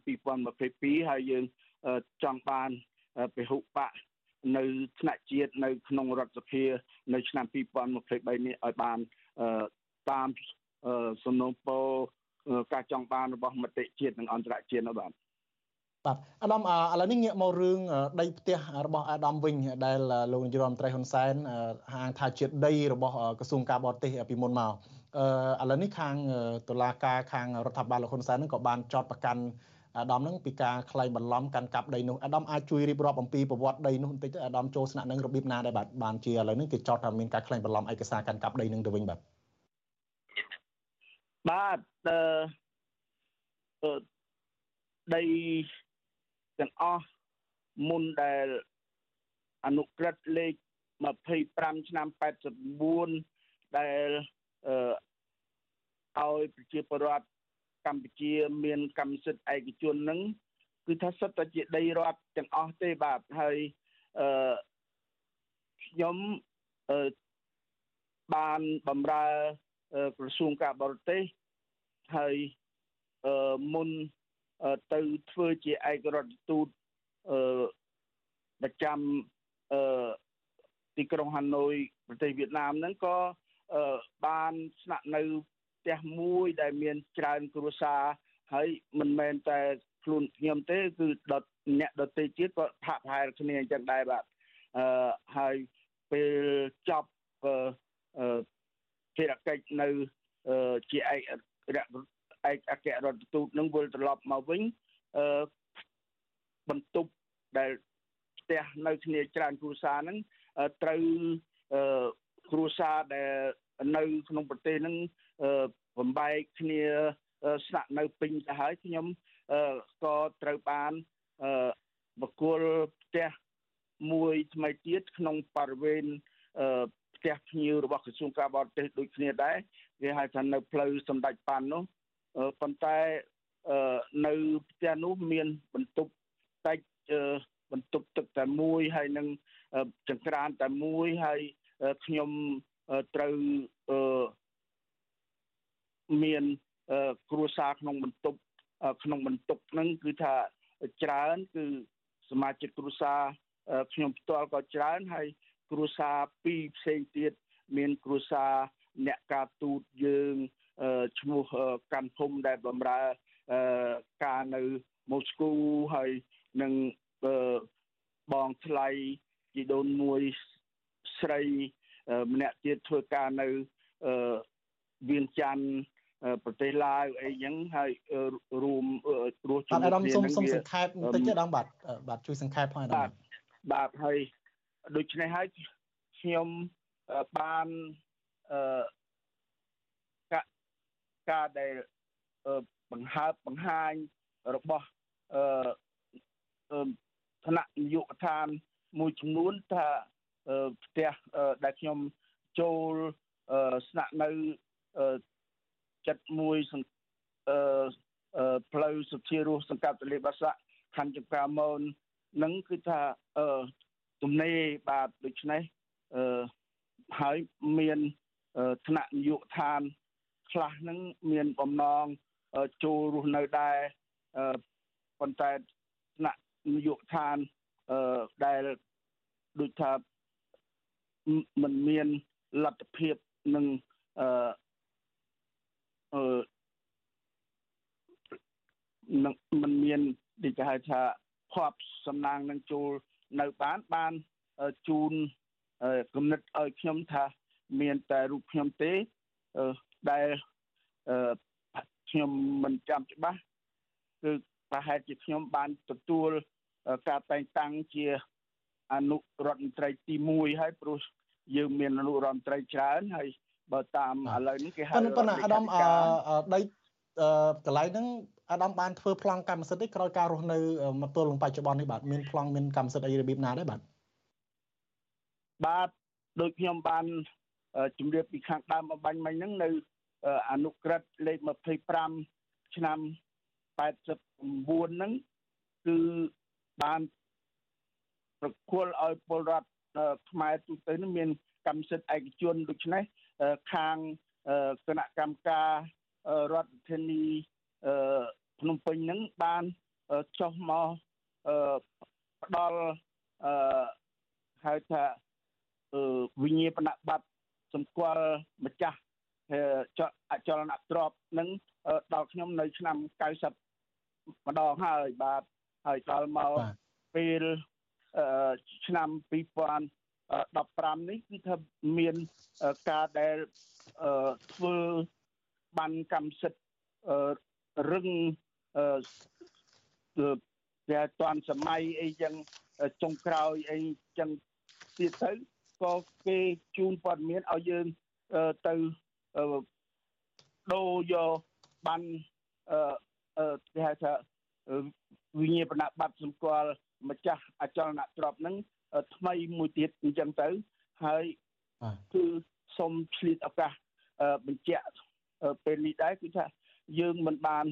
[SPEAKER 8] 2022ហើយយើងចង់បានពហុបកនៅថ្នាក់ជាតិនៅក្នុងរដ្ឋសភា នៅឆ្នាំ2023នេះឲ្យបានតាម សំណូមពរការចង់បានរបស់មតិជាតិនិងអន្តរជាតិនោះបាទ
[SPEAKER 1] បាទអាដាមឥឡូវនេះងាកមករឿងដីផ្ទះរបស់អាដាមវិញដែលលោកនាយរដ្ឋមន្ត្រីហ៊ុនសែនហាងថាជាដីរបស់ក្រសួងការបរទេសពីមុនមកអឺឥឡូវនេះខាងតុលាការខាងរដ្ឋបាលលោកហ៊ុនសែននឹងក៏បានចោទប្រកាន់អាដាមនឹងពីការក្លែងបន្លំកាន់កាប់ដីនោះអាដាមអាចជួយរៀបរាប់អំពីប្រវត្តិដីនោះបន្តិចទៅអាដាមចូលស្នាក់នឹងរបៀបណាដែរបាទបានជាឥឡូវនេះគេចោទថាមានការក្លែងបន្លំឯកសារកាន់កាប់ដីនឹងទៅវិញបាទ
[SPEAKER 8] បាទអឺដីទាំងអស់មុនដែលអនុក្រឹត្យលេខ25ឆ្នាំ89ដែលអឺឲ្យប្រជាពលរដ្ឋកម្ពុជាមានកម្មសិទ្ធិឯកជននឹងគឺថាសិទ្ធិតែជាដីរដ្ឋទាំងអស់ទេបាទហើយអឺខ្ញុំអឺបានបំរើ ក្រសួងការបរទេសហើយអឺមុនទៅធ្វើជាឯករដ្ឋទូតអឺប្រចាំអឺទីក្រុងហាណូយប្រទេសវៀតណាមហ្នឹងក៏បានស្នាក់នៅផ្ទះមួយដែលមានច្រើនគ្រួសារហើយមិនមែនតែខ្លួនខ្ញុំទេគឺដតអ្នកដទៃទៀតក៏ផាក់ផែលគ្នាអញ្ចឹងដែរបាទអឺហើយពេលចប់អឺ ភារកិច្ចនៅជាឯកឯកអគ្គរដ្ឋទូតនឹងវិលត្រឡប់មកវិញអឺបន្ទប់ដែលផ្ទះនៅគ្នាច្រើនគ្រួសារហ្នឹងត្រូវគ្រួសារដែលនៅក្នុងប្រទេសហ្នឹងបំបែកគ្នាស្នាក់នៅពេញទៅហើយខ្ញុំក៏ត្រូវបានបកគលផ្ទះមួយថ្មីទៀតក្នុងបរិវេណ ផ្ទះភ្ញៀវរបស់ក្រសួងការបរទេសដូចគ្នាដែរគេហៅថានៅផ្លូវសម្ដេចប៉ាន់នោះប៉ុន្តែនៅផ្ទះនោះមានបន្ទប់តិចបន្ទប់ទឹកតែមួយហើយនឹងចង្ក្រានតែមួយហើយខ្ញុំត្រូវមានគ្រួសារក្នុងបន្ទប់ក្នុងបន្ទប់ហ្នឹងគឺថាច្រើនគឺសមាជិកគ្រួសារខ្ញុំផ្ទាល់ក៏ច្រើនហើយ គ្រួសារពីរផ្សេងទៀតមានគ្រួសារអ្នកការទូតយើងឈ្មោះកាន់ភូមិដែលបម្រើការនៅម៉ូស្គូហើយនឹងបងថ្លៃជីដូនមួយស្រីម្នាក់ទៀតធ្វើការនៅវៀងច័ន្ទប្រទេសឡាវអីចឹងហើយរួម
[SPEAKER 1] រស់ជាមួយគ្នានឹងសូមសូមសង្ខេបបន្តិចទេដងបាទបាទជួយសង្ខេបផង
[SPEAKER 8] បាទបាទហើយ ដូច្នេះហើយខ្ញុំបានអឺការដែលបង្ហើបបង្ហាញរបស់អឺឋានៈនយោបាឋានមួយចំនួនថាផ្ទះដែលខ្ញុំចូលស្នាក់នៅចិត្តមួយអឺផ្លូវសុធារស់សង្កាត់ទលេបាសាក់ខណ្ឌចង្ការមននឹងគឺថាអឺ ទំនេរបាទដូច្នេះអឺហើយមានថ្នាក់នយោបាឋានខ្លះហ្នឹងមានបំណងចូលរស់នៅដែរប៉ុន្តែថ្នាក់នយោបាឋានដែលដូចថាมันមានលទ្ធភាពនឹងអឺអឺនឹងมันមានដូចគេហៅថាភ័ព្វសំណាងនឹងចូល នៅបានបានជូនគំនិតឲ្យខ្ញុំថាមានតែរូបខ្ញុំទេដែលខ្ញុំមិនចាំច្បាស់គឺប្រហែលជាខ្ញុំបានទទួលការតែងតាំងជាអនុរដ្ឋមន្ត្រីទី1ហើយព្រោះយើងមានអនុរដ្ឋមន្ត្រីច្រើនហើយបើតាមឥឡូវនេះគេហៅ
[SPEAKER 1] ប៉ុន្តែអាដាមដីកន្លែងហ្នឹង អាដាមបានធ្វើប្លង់កម្មសិទ្ធិទេក្រោយការរស់នៅមកទល់នឹងបច្ចុប្បន្ននេះបាទមានប្លង់មានកម្មសិទ្ធិអីរបៀបណាដែរបាទ
[SPEAKER 8] បាទដូចខ្ញុំបានជម្រាបពីខាងដើមបបាញ់មិញហ្នឹងនៅអនុក្រឹត្យលេខ25ឆ្នាំ89ហ្នឹងគឺបានប្រគល់ឲ្យពលរដ្ឋខ្មែរទូទៅនឹងមានកម្មសិទ្ធិឯកជនដូច្នេះខាងគណៈកម្មការរដ្ឋធានី ភ្នំពេញហ្នឹងបានចុះមកផ្ដល់អឺហៅថាវិញ្ញាបនបត្រសម្គាល់ម្ចាស់អចលនទ្រព្យនឹងដល់ខ្ញុំនៅឆ្នាំ90ម្ដងហើយបាទហើយដល់មកពេលឆ្នាំ2015នេះគឺថាមានការដែលធ្វើបានកម្មសិទ្ធិរឹង តែតាន់សម័យអីចឹងចុងក្រោយអីចឹងទៀតទៅក៏គេជូនព័ត៌មានឲ្យយើងទៅដូរយកបានអឺគេហៅថាវិញ្ញាបនបត្រសម្គាល់ម្ចាស់អចលនទ្រព្យហ្នឹងថ្មីមួយទៀតអញ្ចឹងទៅហើយគឺសូមឆ្លៀតឱកាសបញ្ជាក់ពេលនេះដែរគឺថាយើងមិនបាន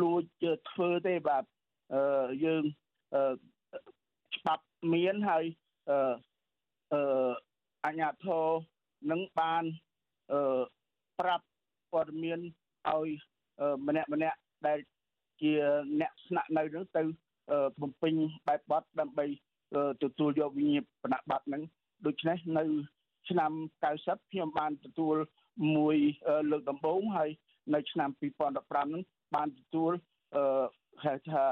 [SPEAKER 8] លួចធ្វើទេបាទយើងច្បាប់មានហើយអឺអឺអញ្ញាធរនឹងបានអឺប្រាប់ព័ត៌មានឲ្យម្នាក់ម្នាក់ដែលជាអ្នកស្នាក់នៅនឹងទៅបំពេញបែបបត់ដើម្បីទទួលយកវិញ្ញាបនបត្រហ្នឹងដូច្នេះនៅ ឆ្នាំ90ខ្ញុំបានទទួលមួយលើកដំបូងហើយនៅឆ្នាំ2015ហ្នឹង បានទទួលអឺហៅថា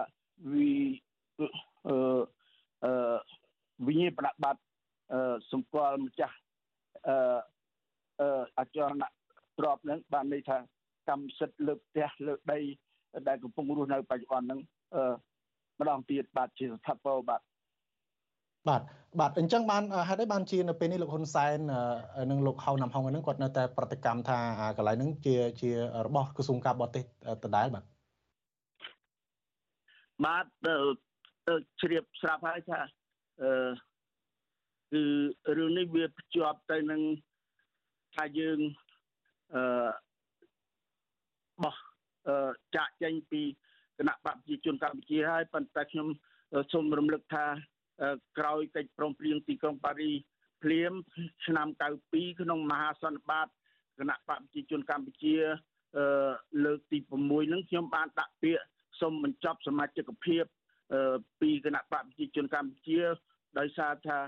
[SPEAKER 8] វិអឺអឺវិញ្ញាបនបត្រអឺសម្គាល់ម្ចាស់អឺអឺអចលនទ្របហ្នឹងបានន័យថាកម្មសិទ្ធិលើផ្ទះលើដីដែលកំពុងរស់នៅបច្ចុប្បន្នហ្នឹងអឺម្ដងទៀតបាទជាស្ថាពរបាទ
[SPEAKER 1] បាទបាទអញ្ចឹងបានហេតុអីបានជានៅពេលនេះលោកហ៊ុនសែននិងលោកហៅណាំហុងហ្នឹងគាត់នៅតែប្រតិកម្មថាកន្លែងហ្នឹងជាជារបស់ក្រសួងការបរទេសដដែលបាទ
[SPEAKER 8] បាទជ្រាបស្រាប់ហើយថាអឺគឺរឿងនេះវាភ្ជាប់ទៅនឹងថាយើងអឺបោះចាក់ចេញពីគណៈបព្វជិជនកម្ពុជាហើយប៉ុន្តែខ្ញុំសូមរំលឹកថា ក្រោយកិច្ចព្រមព្រៀងទីក្រុងប៉ារីភ្លាមឆ្នាំ92ក្នុងមហាសន្និបាតគណៈបព្វជិជនកម្ពុជាលើកទី6ហ្នឹងខ្ញុំបានដាក់ពាក្យសូមបញ្ចប់សមាជិកភាពពីគណៈបព្វជិជនកម្ពុជា ដោយសារថា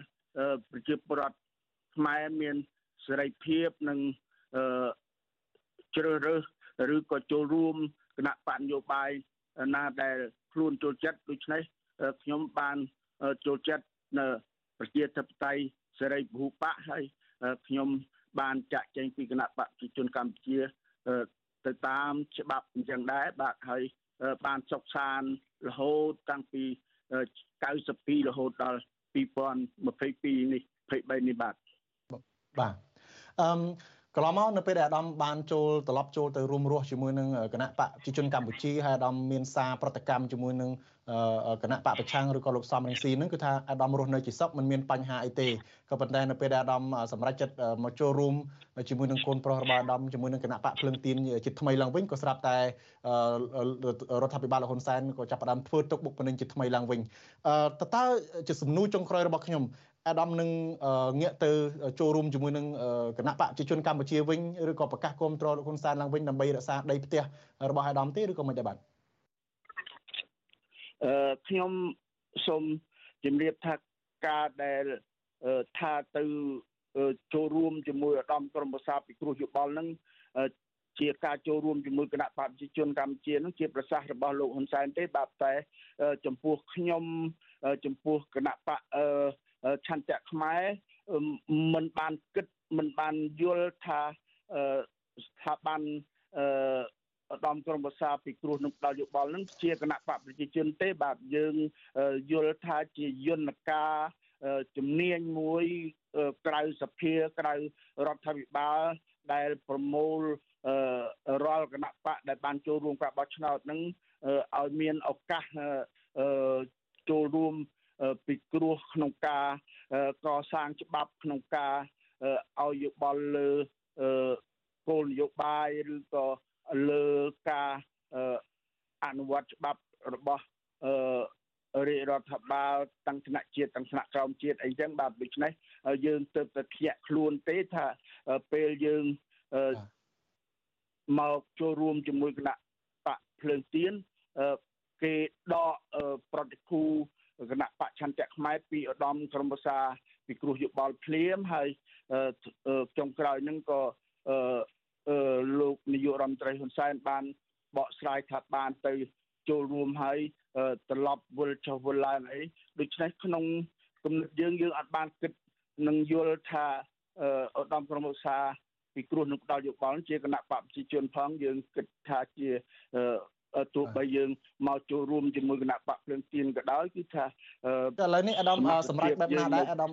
[SPEAKER 8] ប្រជាពលរដ្ឋខ្មែរមានសេរីភាពនិងជ្រើសរើសឬក៏ចូលរួមគណៈបកនយោបាយណាដែលខ្លួនចូលចិត្តដូច្នេះខ្ញុំបាន ចូលចិត្តនៅប្រជាធិបតេយ្យសេរីពហុបកហើយខ្ញុំបានចាក់ចែងពីគណៈបកប្រជាជនកម្ពុជាទៅតាមច្បាប់អញ្ចឹងដែរបាទហើយបានសុខសានរហូតតាំងពី92រហូតដល់2022នេះ23នេះបាទ
[SPEAKER 1] បាទអឺ កន្លងមកនៅពេលដែលអាដាមបានចូលត្រឡប់ចូលទៅរួមរស់ជាមួយនឹងគណៈបកប្រជាជនកម្ពុជាហើយអាដាមមានសារប្រតិកម្មជាមួយនឹងគណៈបកប្រឆាំងឬក៏លោកសំរងស៊ីហ្នឹងគឺថាអាដាមរស់នៅជាសុខមិនមានបញ្ហាអីទេក៏ប៉ុន្តែនៅពេលដែលអាដាមសម្រេចចិត្តមកចូលរួមជាមួយនឹងកូនប្រុសរបស់អាដាមជាមួយនឹងគណៈបកភ្លឹងទៀនជាថ្មីឡើងវិញក៏ស្រាប់តែរដ្ឋាភិបាលលោកហ៊ុនសែនក៏ចាប់ផ្ដើមធ្វើទុកបុកម្នេញជាថ្មីឡើងវិញតើតើជាសំណួរចុងក្រោយរបស់ខ្ញុំ អាដាមនឹងងាកទៅចូលរួមជាមួយនឹងគណៈបកប្រជាជនកម្ពុជាវិញឬក៏ប្រកាសគ្រប់គ្រងលោកហ៊ុនសែនឡើងវិញដើម្បីរក្សាដីផ្ទះរបស់អាដាមទេឬក៏មិនដែរបាទ
[SPEAKER 8] អឺខ្ញុំសូមជម្រាបថាការដែលថាទៅចូលរួមជាមួយឧត្តមក្រុមប្រឹក្សាពិគ្រោះយោបល់នឹងជាការចូលរួមជាមួយគណៈបព្វជិជនកម្ពុជានឹងជាប្រសាសន៍របស់លោកហ៊ុនសែនទេបាទតែចំពោះខ្ញុំចំពោះគណៈបក ឆន្ទៈខ្មែរមិនបានគិតមិនបានយល់ថាស្ថាប័នអឺឧត្តមក្រុមប្រឹក្សាពិគ្រោះនឹងដល់យោបល់នឹងជាគណៈបកប្រជាជនទេបាទយើងយល់ថាជាយន្តការជំនាញមួយក្រៅសភាក្រៅរដ្ឋាភិបាលដែលប្រមូលរាល់គណៈបកដែលបានចូលរួមការបោះឆ្នោតនឹងឲ្យមានឱកាសចូលរួម ពិគ្រោះក្នុងការកសាងច្បាប់ក្នុងការឲ្យយោបល់លើគោលនយោបាយឬក៏លើការអនុវត្តច្បាប់របស់រាជរដ្ឋាភិបាលទាំងថ្នាក់ជាតិទាំងថ្នាក់ក្រោមជាតិអីចឹងបាទដូច្នេះយើងទៅតែភ្ញាក់ខ្លួនទេថាពេលយើងមកចូលរួមជាមួយគណៈបកភ្លើងទៀនគេដកប្រតិគូ គណៈបច្ឆន្ទៈខ្មែរពីឧត្តមក្រុមប្រឹក្សាពីគ្រោះយោបល់ភ្លាមហើយចុងក្រោយហ្នឹងក៏លោកនាយករដ្ឋមន្ត្រីហ៊ុនសែនបានបកស្រាយថាបានទៅចូលរួមហើយត្រឡប់វិលចុះវិលឡើងអីដូច្នេះក្នុងគំនិតយើងយើងអាចបានគិតនឹងយល់ថាឧត្តមក្រុមប្រឹក្សាពីគ្រោះនឹងផ្ដល់យោបល់ជាគណៈបព្វជិជនផងយើងគិតថាជា ទោះបីយើងមកចូលរួមជាមួយគណៈបកភ្លើងទៀនក៏ដោយគឺថា
[SPEAKER 1] ឥឡូវនេះអាដាមសម្រាប់បែបណាដែរអាដាម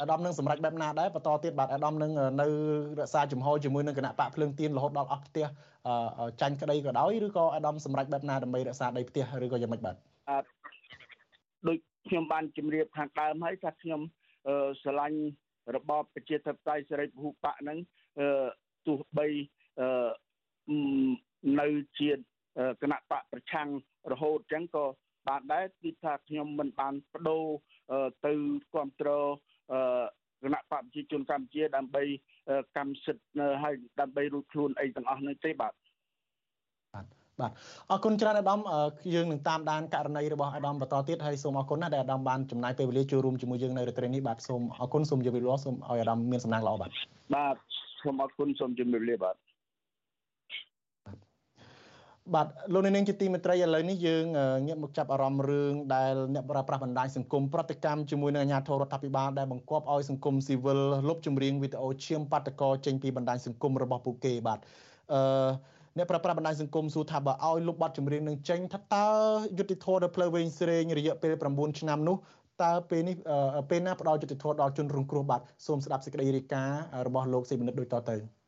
[SPEAKER 1] អាដាមនឹងសម្រេចបែបណាដែរបន្តទៀតបាទអាដាមនឹងនៅរក្សាជំហរជាមួយនឹងគណៈបកភ្លើងទៀនរហូតដល់អស់ផ្ទះចាញ់ក្តីក៏ដោយឬក៏អាដាមសម្រេចបែបណាដើម្បីរក្សាដីផ្ទះឬក៏យ៉ាងម៉េចបាទ
[SPEAKER 8] ដូចខ្ញុំបានជម្រាបខាងដើមហើយថាខ្ញុំស្រឡាញ់របបប្រជាធិបតេយ្យសេរីពហុបកហ្នឹងទោះបីនៅជា គណៈបកប្រឆាំងរហូតអញ្ចឹងក៏បានដែរគឺថាខ្ញុំមិនបានបដូរទៅគ្រប់គ្រងគណៈបកប្រជាជនកម្ពុជាដើម្បីកម្មសិទ្ធិហើយដើម្បីរួចខ្លួនអីទាំងអស់នេះទេបាទ
[SPEAKER 1] បាទបាទអរគុណច្រើនអាដាមយើងនឹងតាមដានករណីរបស់អាដាមបន្តទៀតហើយសូមអរគុណណាស់ដែលអាដាមបានចំណាយពេលវេលាចូលរួមជាមួយយើងនៅរាត្រីនេះបាទសូមអរគុណសូមជម្រាបលាសូមឲ្យអាដាមមានសំណាងល្អបាទ
[SPEAKER 8] បាទសូមអរគុណសូមជម្រាបលាបាទ
[SPEAKER 1] បាទលោកនាងជាទីមេត្រីឥឡូវនេះយើងងាកមកចាប់អារម្មណ៍រឿងដែលអ្នកប្រើប្រាស់បណ្ដាញសង្គមប្រតិកម្មជាមួយនឹងអាជ្ញាធររដ្ឋាភិបាលដែលបង្គាប់ឲ្យសង្គមស៊ីវិលលុបចម្រៀងវីដេអូឈាមបាតកោចេញពីបណ្ដាញសង្គមរបស់ពួកគេបាទអឺអ្នកប្រើប្រាស់បណ្ដាញសង្គមសួរថាបើឲ្យលុបបទចម្រៀងនឹងចេញថាតើយុតិធធនៅផ្លូវវែងស្រេងរយៈពេល9ឆ្នាំនោះតើពេលនេះពេលណាផ្ដល់យុតិធធដល់ជនរងគ្រោះបាទសូមស្ដាប់សេចក្តីរាយការណ៍របស់លោកសេមនិតដូចតទៅ
[SPEAKER 2] អ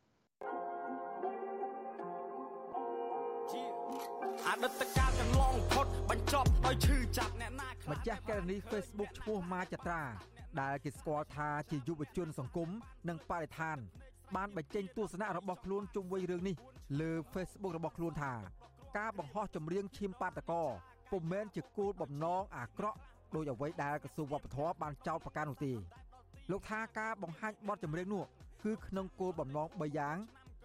[SPEAKER 2] បញ្ចប់ដោយឈឺចាប់អ្នកណា
[SPEAKER 3] ម្ចាស់ករណី Facebook ឈ្មោះម៉ាចត្រាដែលគេស្គាល់ថាជាយុវជនសង្គមនិងបរិស្ថាន បានបញ្ចេញទស្សនៈរបស់ខ្លួនជុំវិញរឿងនេះលើ Facebook របស់ខ្លួនថា ការបង្ហោះចម្រៀងឈាមបាតកោពុំមែនជាគោលបំណងអាក្រក់ដោយអ្វីដែលក្រសួងវប្បធម៌បានចោទប្រកាន់នោះទេលោកថាការបង្ហាញបទចម្រៀងនោះគឺក្នុងគោលបំណង3យ៉ាង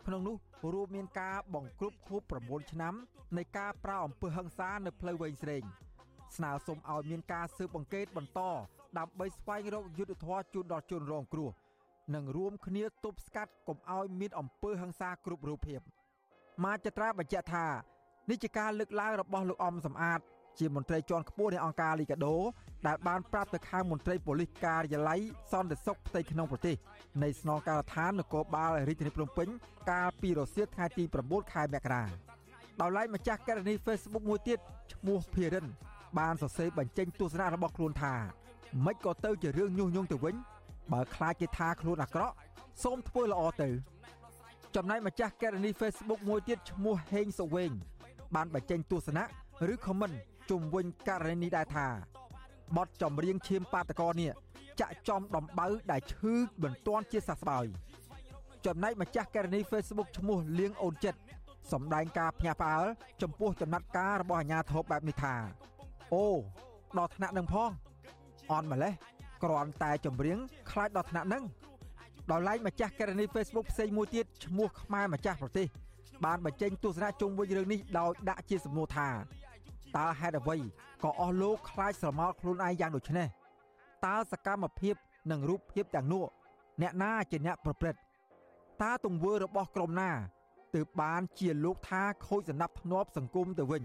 [SPEAKER 3] ក្នុងនោះរួមមានការបង្ក្រប់ខួប9ឆ្នាំនៃការប្រើអំពើហិង្សានៅផ្លូវវែងស្រេង ស្នើសុំឲ្យមានការស៊ើបអង្កេតបន្តដើម្បីស្វែងរកយុត្តិធម៌ជូនដល់ជនរងគ្រោះនិងរួមគ្នាទប់ស្កាត់កុំឲ្យមានអំពើហិង្សាគ្រប់រូបភាពមាចត្រាបញ្ជាក់ថានេះជាការលើកឡើងរបស់លោកអំសំអាត ជាមន្ត្រីជាន់ខ្ពស់នៃអង្គការលីកាដូដែលបានប្រាប់ទៅខាងមន្ត្រីប៉ូលីសការិយាល័យសន្តិសុខផ្ទៃក្នុងប្រទេសនៃស្នងការដ្ឋាននគរបាលរាជធានីភ្នំពេញកាលពីរសៀលថ្ងៃទី9ខែមករាដោយឡែកម្ចាស់ករណី Facebook មួយទៀតឈ្មោះភិរិន បានសរសេរបញ្ចេញទស្សនៈរបស់ខ្លួនថាមិនក៏ទៅជារឿងញុះញង់ទៅវិញ បើខ្លាចគេថាខ្លួនអាក្រក់សូមធ្វើល្អទៅ ចំណែកម្ចាស់ករណី Facebook មួយទៀតឈ្មោះហេងសវែងបានបញ្ចេញទស្សនៈឬ comment ជុំវិញករណីនេះដែរថាបទចម្រៀងឈាមបាតកោនេះចាក់ចំដំបៅដែលឈឺមិនទាន់ជាសះស្បើយចំណែកម្ចាស់ករណី Facebook ឈ្មោះលៀងអូនចិត្តសម្ដែងការភ្ញាក់ផ្អើលចំពោះចំណាត់ការរបស់អាជ្ញាធរបែបនេះថា អូដល់ថ្នាក់នឹងផងអន់ម្លេះគ្រាន់តែចម្រៀងខ្លាចដល់ថ្នាក់នឹងដល់ឡែកម្ចាស់ករណី Facebook ផ្សេងមួយទៀតឈ្មោះខ្មែរម្ចាស់ប្រទេសបានបញ្ចេញទស្សនៈជុំវិញរឿងនេះដោយដាក់ជាសំណួរថាតើហេតុអ្វីក៏អស់លោកខ្លាចស្រមោលខ្លួនឯងយ៉ាងដូចនេះតើសកម្មភាពនិងរូបភាពទាំងនោះអ្នកណាជាអ្នកប្រព្រឹត្តតើទង្វើរបស់ក្រុមណាទើបបានជាលោកថាខូចសំណាប់ធ្នាប់សង្គមទៅវិញ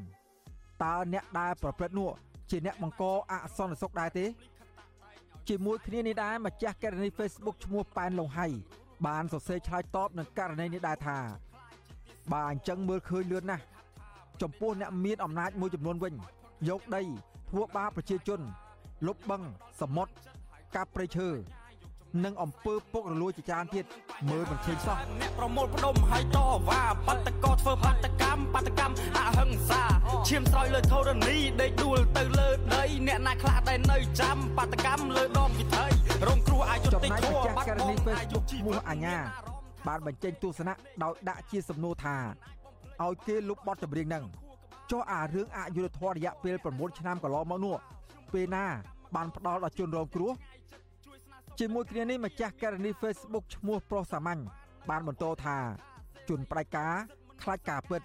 [SPEAKER 3] តើអ្នកដែលប្រព្រឹត្តនោះជាអ្នកបង្កអសន្តិសុខដែរទេជាមួយគ្នានេះដែរម្ចាស់ករណី Facebook ឈ្មោះប៉ែនលងហៃបានសរសេរឆ្លើយតបនឹងករណីនេះដែរថាបើអញ្ចឹងមើលឃើញលឿនណាស់ចំពោះអ្នកមានអំណាចមួយចំនួនវិញយកដីធ្វើបាបប្រជាជនលុបបឹងសមុទ្រកាប់ព្រៃឈើ និងអំពើពុករលួយជាច្រើនទៀតមើលមិនឃើញសោះ
[SPEAKER 2] អ្នកប្រមូលផ្ដុំហើយតវ៉ាបតកោធ្វើបាតកម្មបាតកម្មអហិង្សាឈាមស្រោចលើធរណីដេកដួលទៅលើដីអ្នកណាខ្លះដែលនៅចាំបាតកម្មលើដងវិថីរងគ្រោះអយុត្តិធម៌
[SPEAKER 3] បាត់បង់អាយុឈ្មោះអញ្ញាបានបញ្ចេញទស្សនៈដោយដាក់ជាសំណួរថាឲ្យគេលុបបទចម្រៀងហ្នឹងចុះអារឿងអយុត្តិធម៌រយៈពេល9ឆ្នាំកន្លងមកនោះពេលណាបានផ្ដាល់ដល់ជនរងគ្រោះ ជាមួយគ្នានេះម្ចាស់ករណី Facebook ឈ្មោះប្រុសសាមញ្ញបានបន្តថាជនប្រតិការខ្លាចការពិត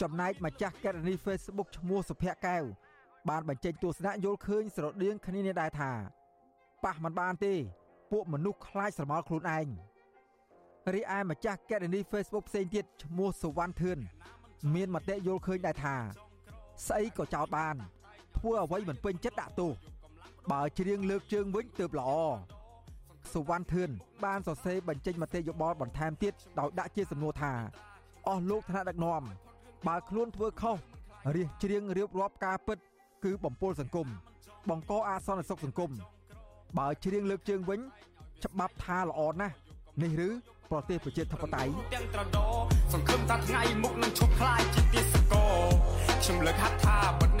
[SPEAKER 3] ចំណែកម្ចាស់ករណី Facebook ឈ្មោះសុភ័ក្រកែវបានបញ្ចេញទស្សនៈយល់ឃើញស្រដៀងគ្នានេះដែរថាប៉ះមិនបានទេ ពួកមនុស្សខ្លាចស្រមោលខ្លួនឯងរីឯម្ចាស់ករណី Facebook ផ្សេងទៀតឈ្មោះសុវណ្ណធឿនមានមតិយល់ឃើញដែរថា ស្អីក៏ចោតបានធ្វើអ្វីមិនពេញចិត្តដាក់ទោស បើច្រៀងលើកជើងវិញទើបល្អសុវណ្ណធឿនបានសរសេរបញ្ចេញមតិយោបល់បន្ថែមទៀតដោយដាក់ជាសំណួរថាអស់លោកថ្នាក់ដឹកនាំបើខ្លួនធ្វើខុសរៀបច្រៀងរៀបរាប់ការពិត គឺបំពល់សង្គមបង្កអសន្តិសុខសង្គមបើច្រៀងលើកជើងវិញ ច្បាប់ថាល្អណាស់នេះឬប្រទេសប្រជាធិបតេយ្យ
[SPEAKER 2] ទាំងត្រដោសង្ឃឹមថាថ្ងៃមុខនឹងឈប់ខ្លាយជាទេសកោខ្ញុំលើកហាត់ថា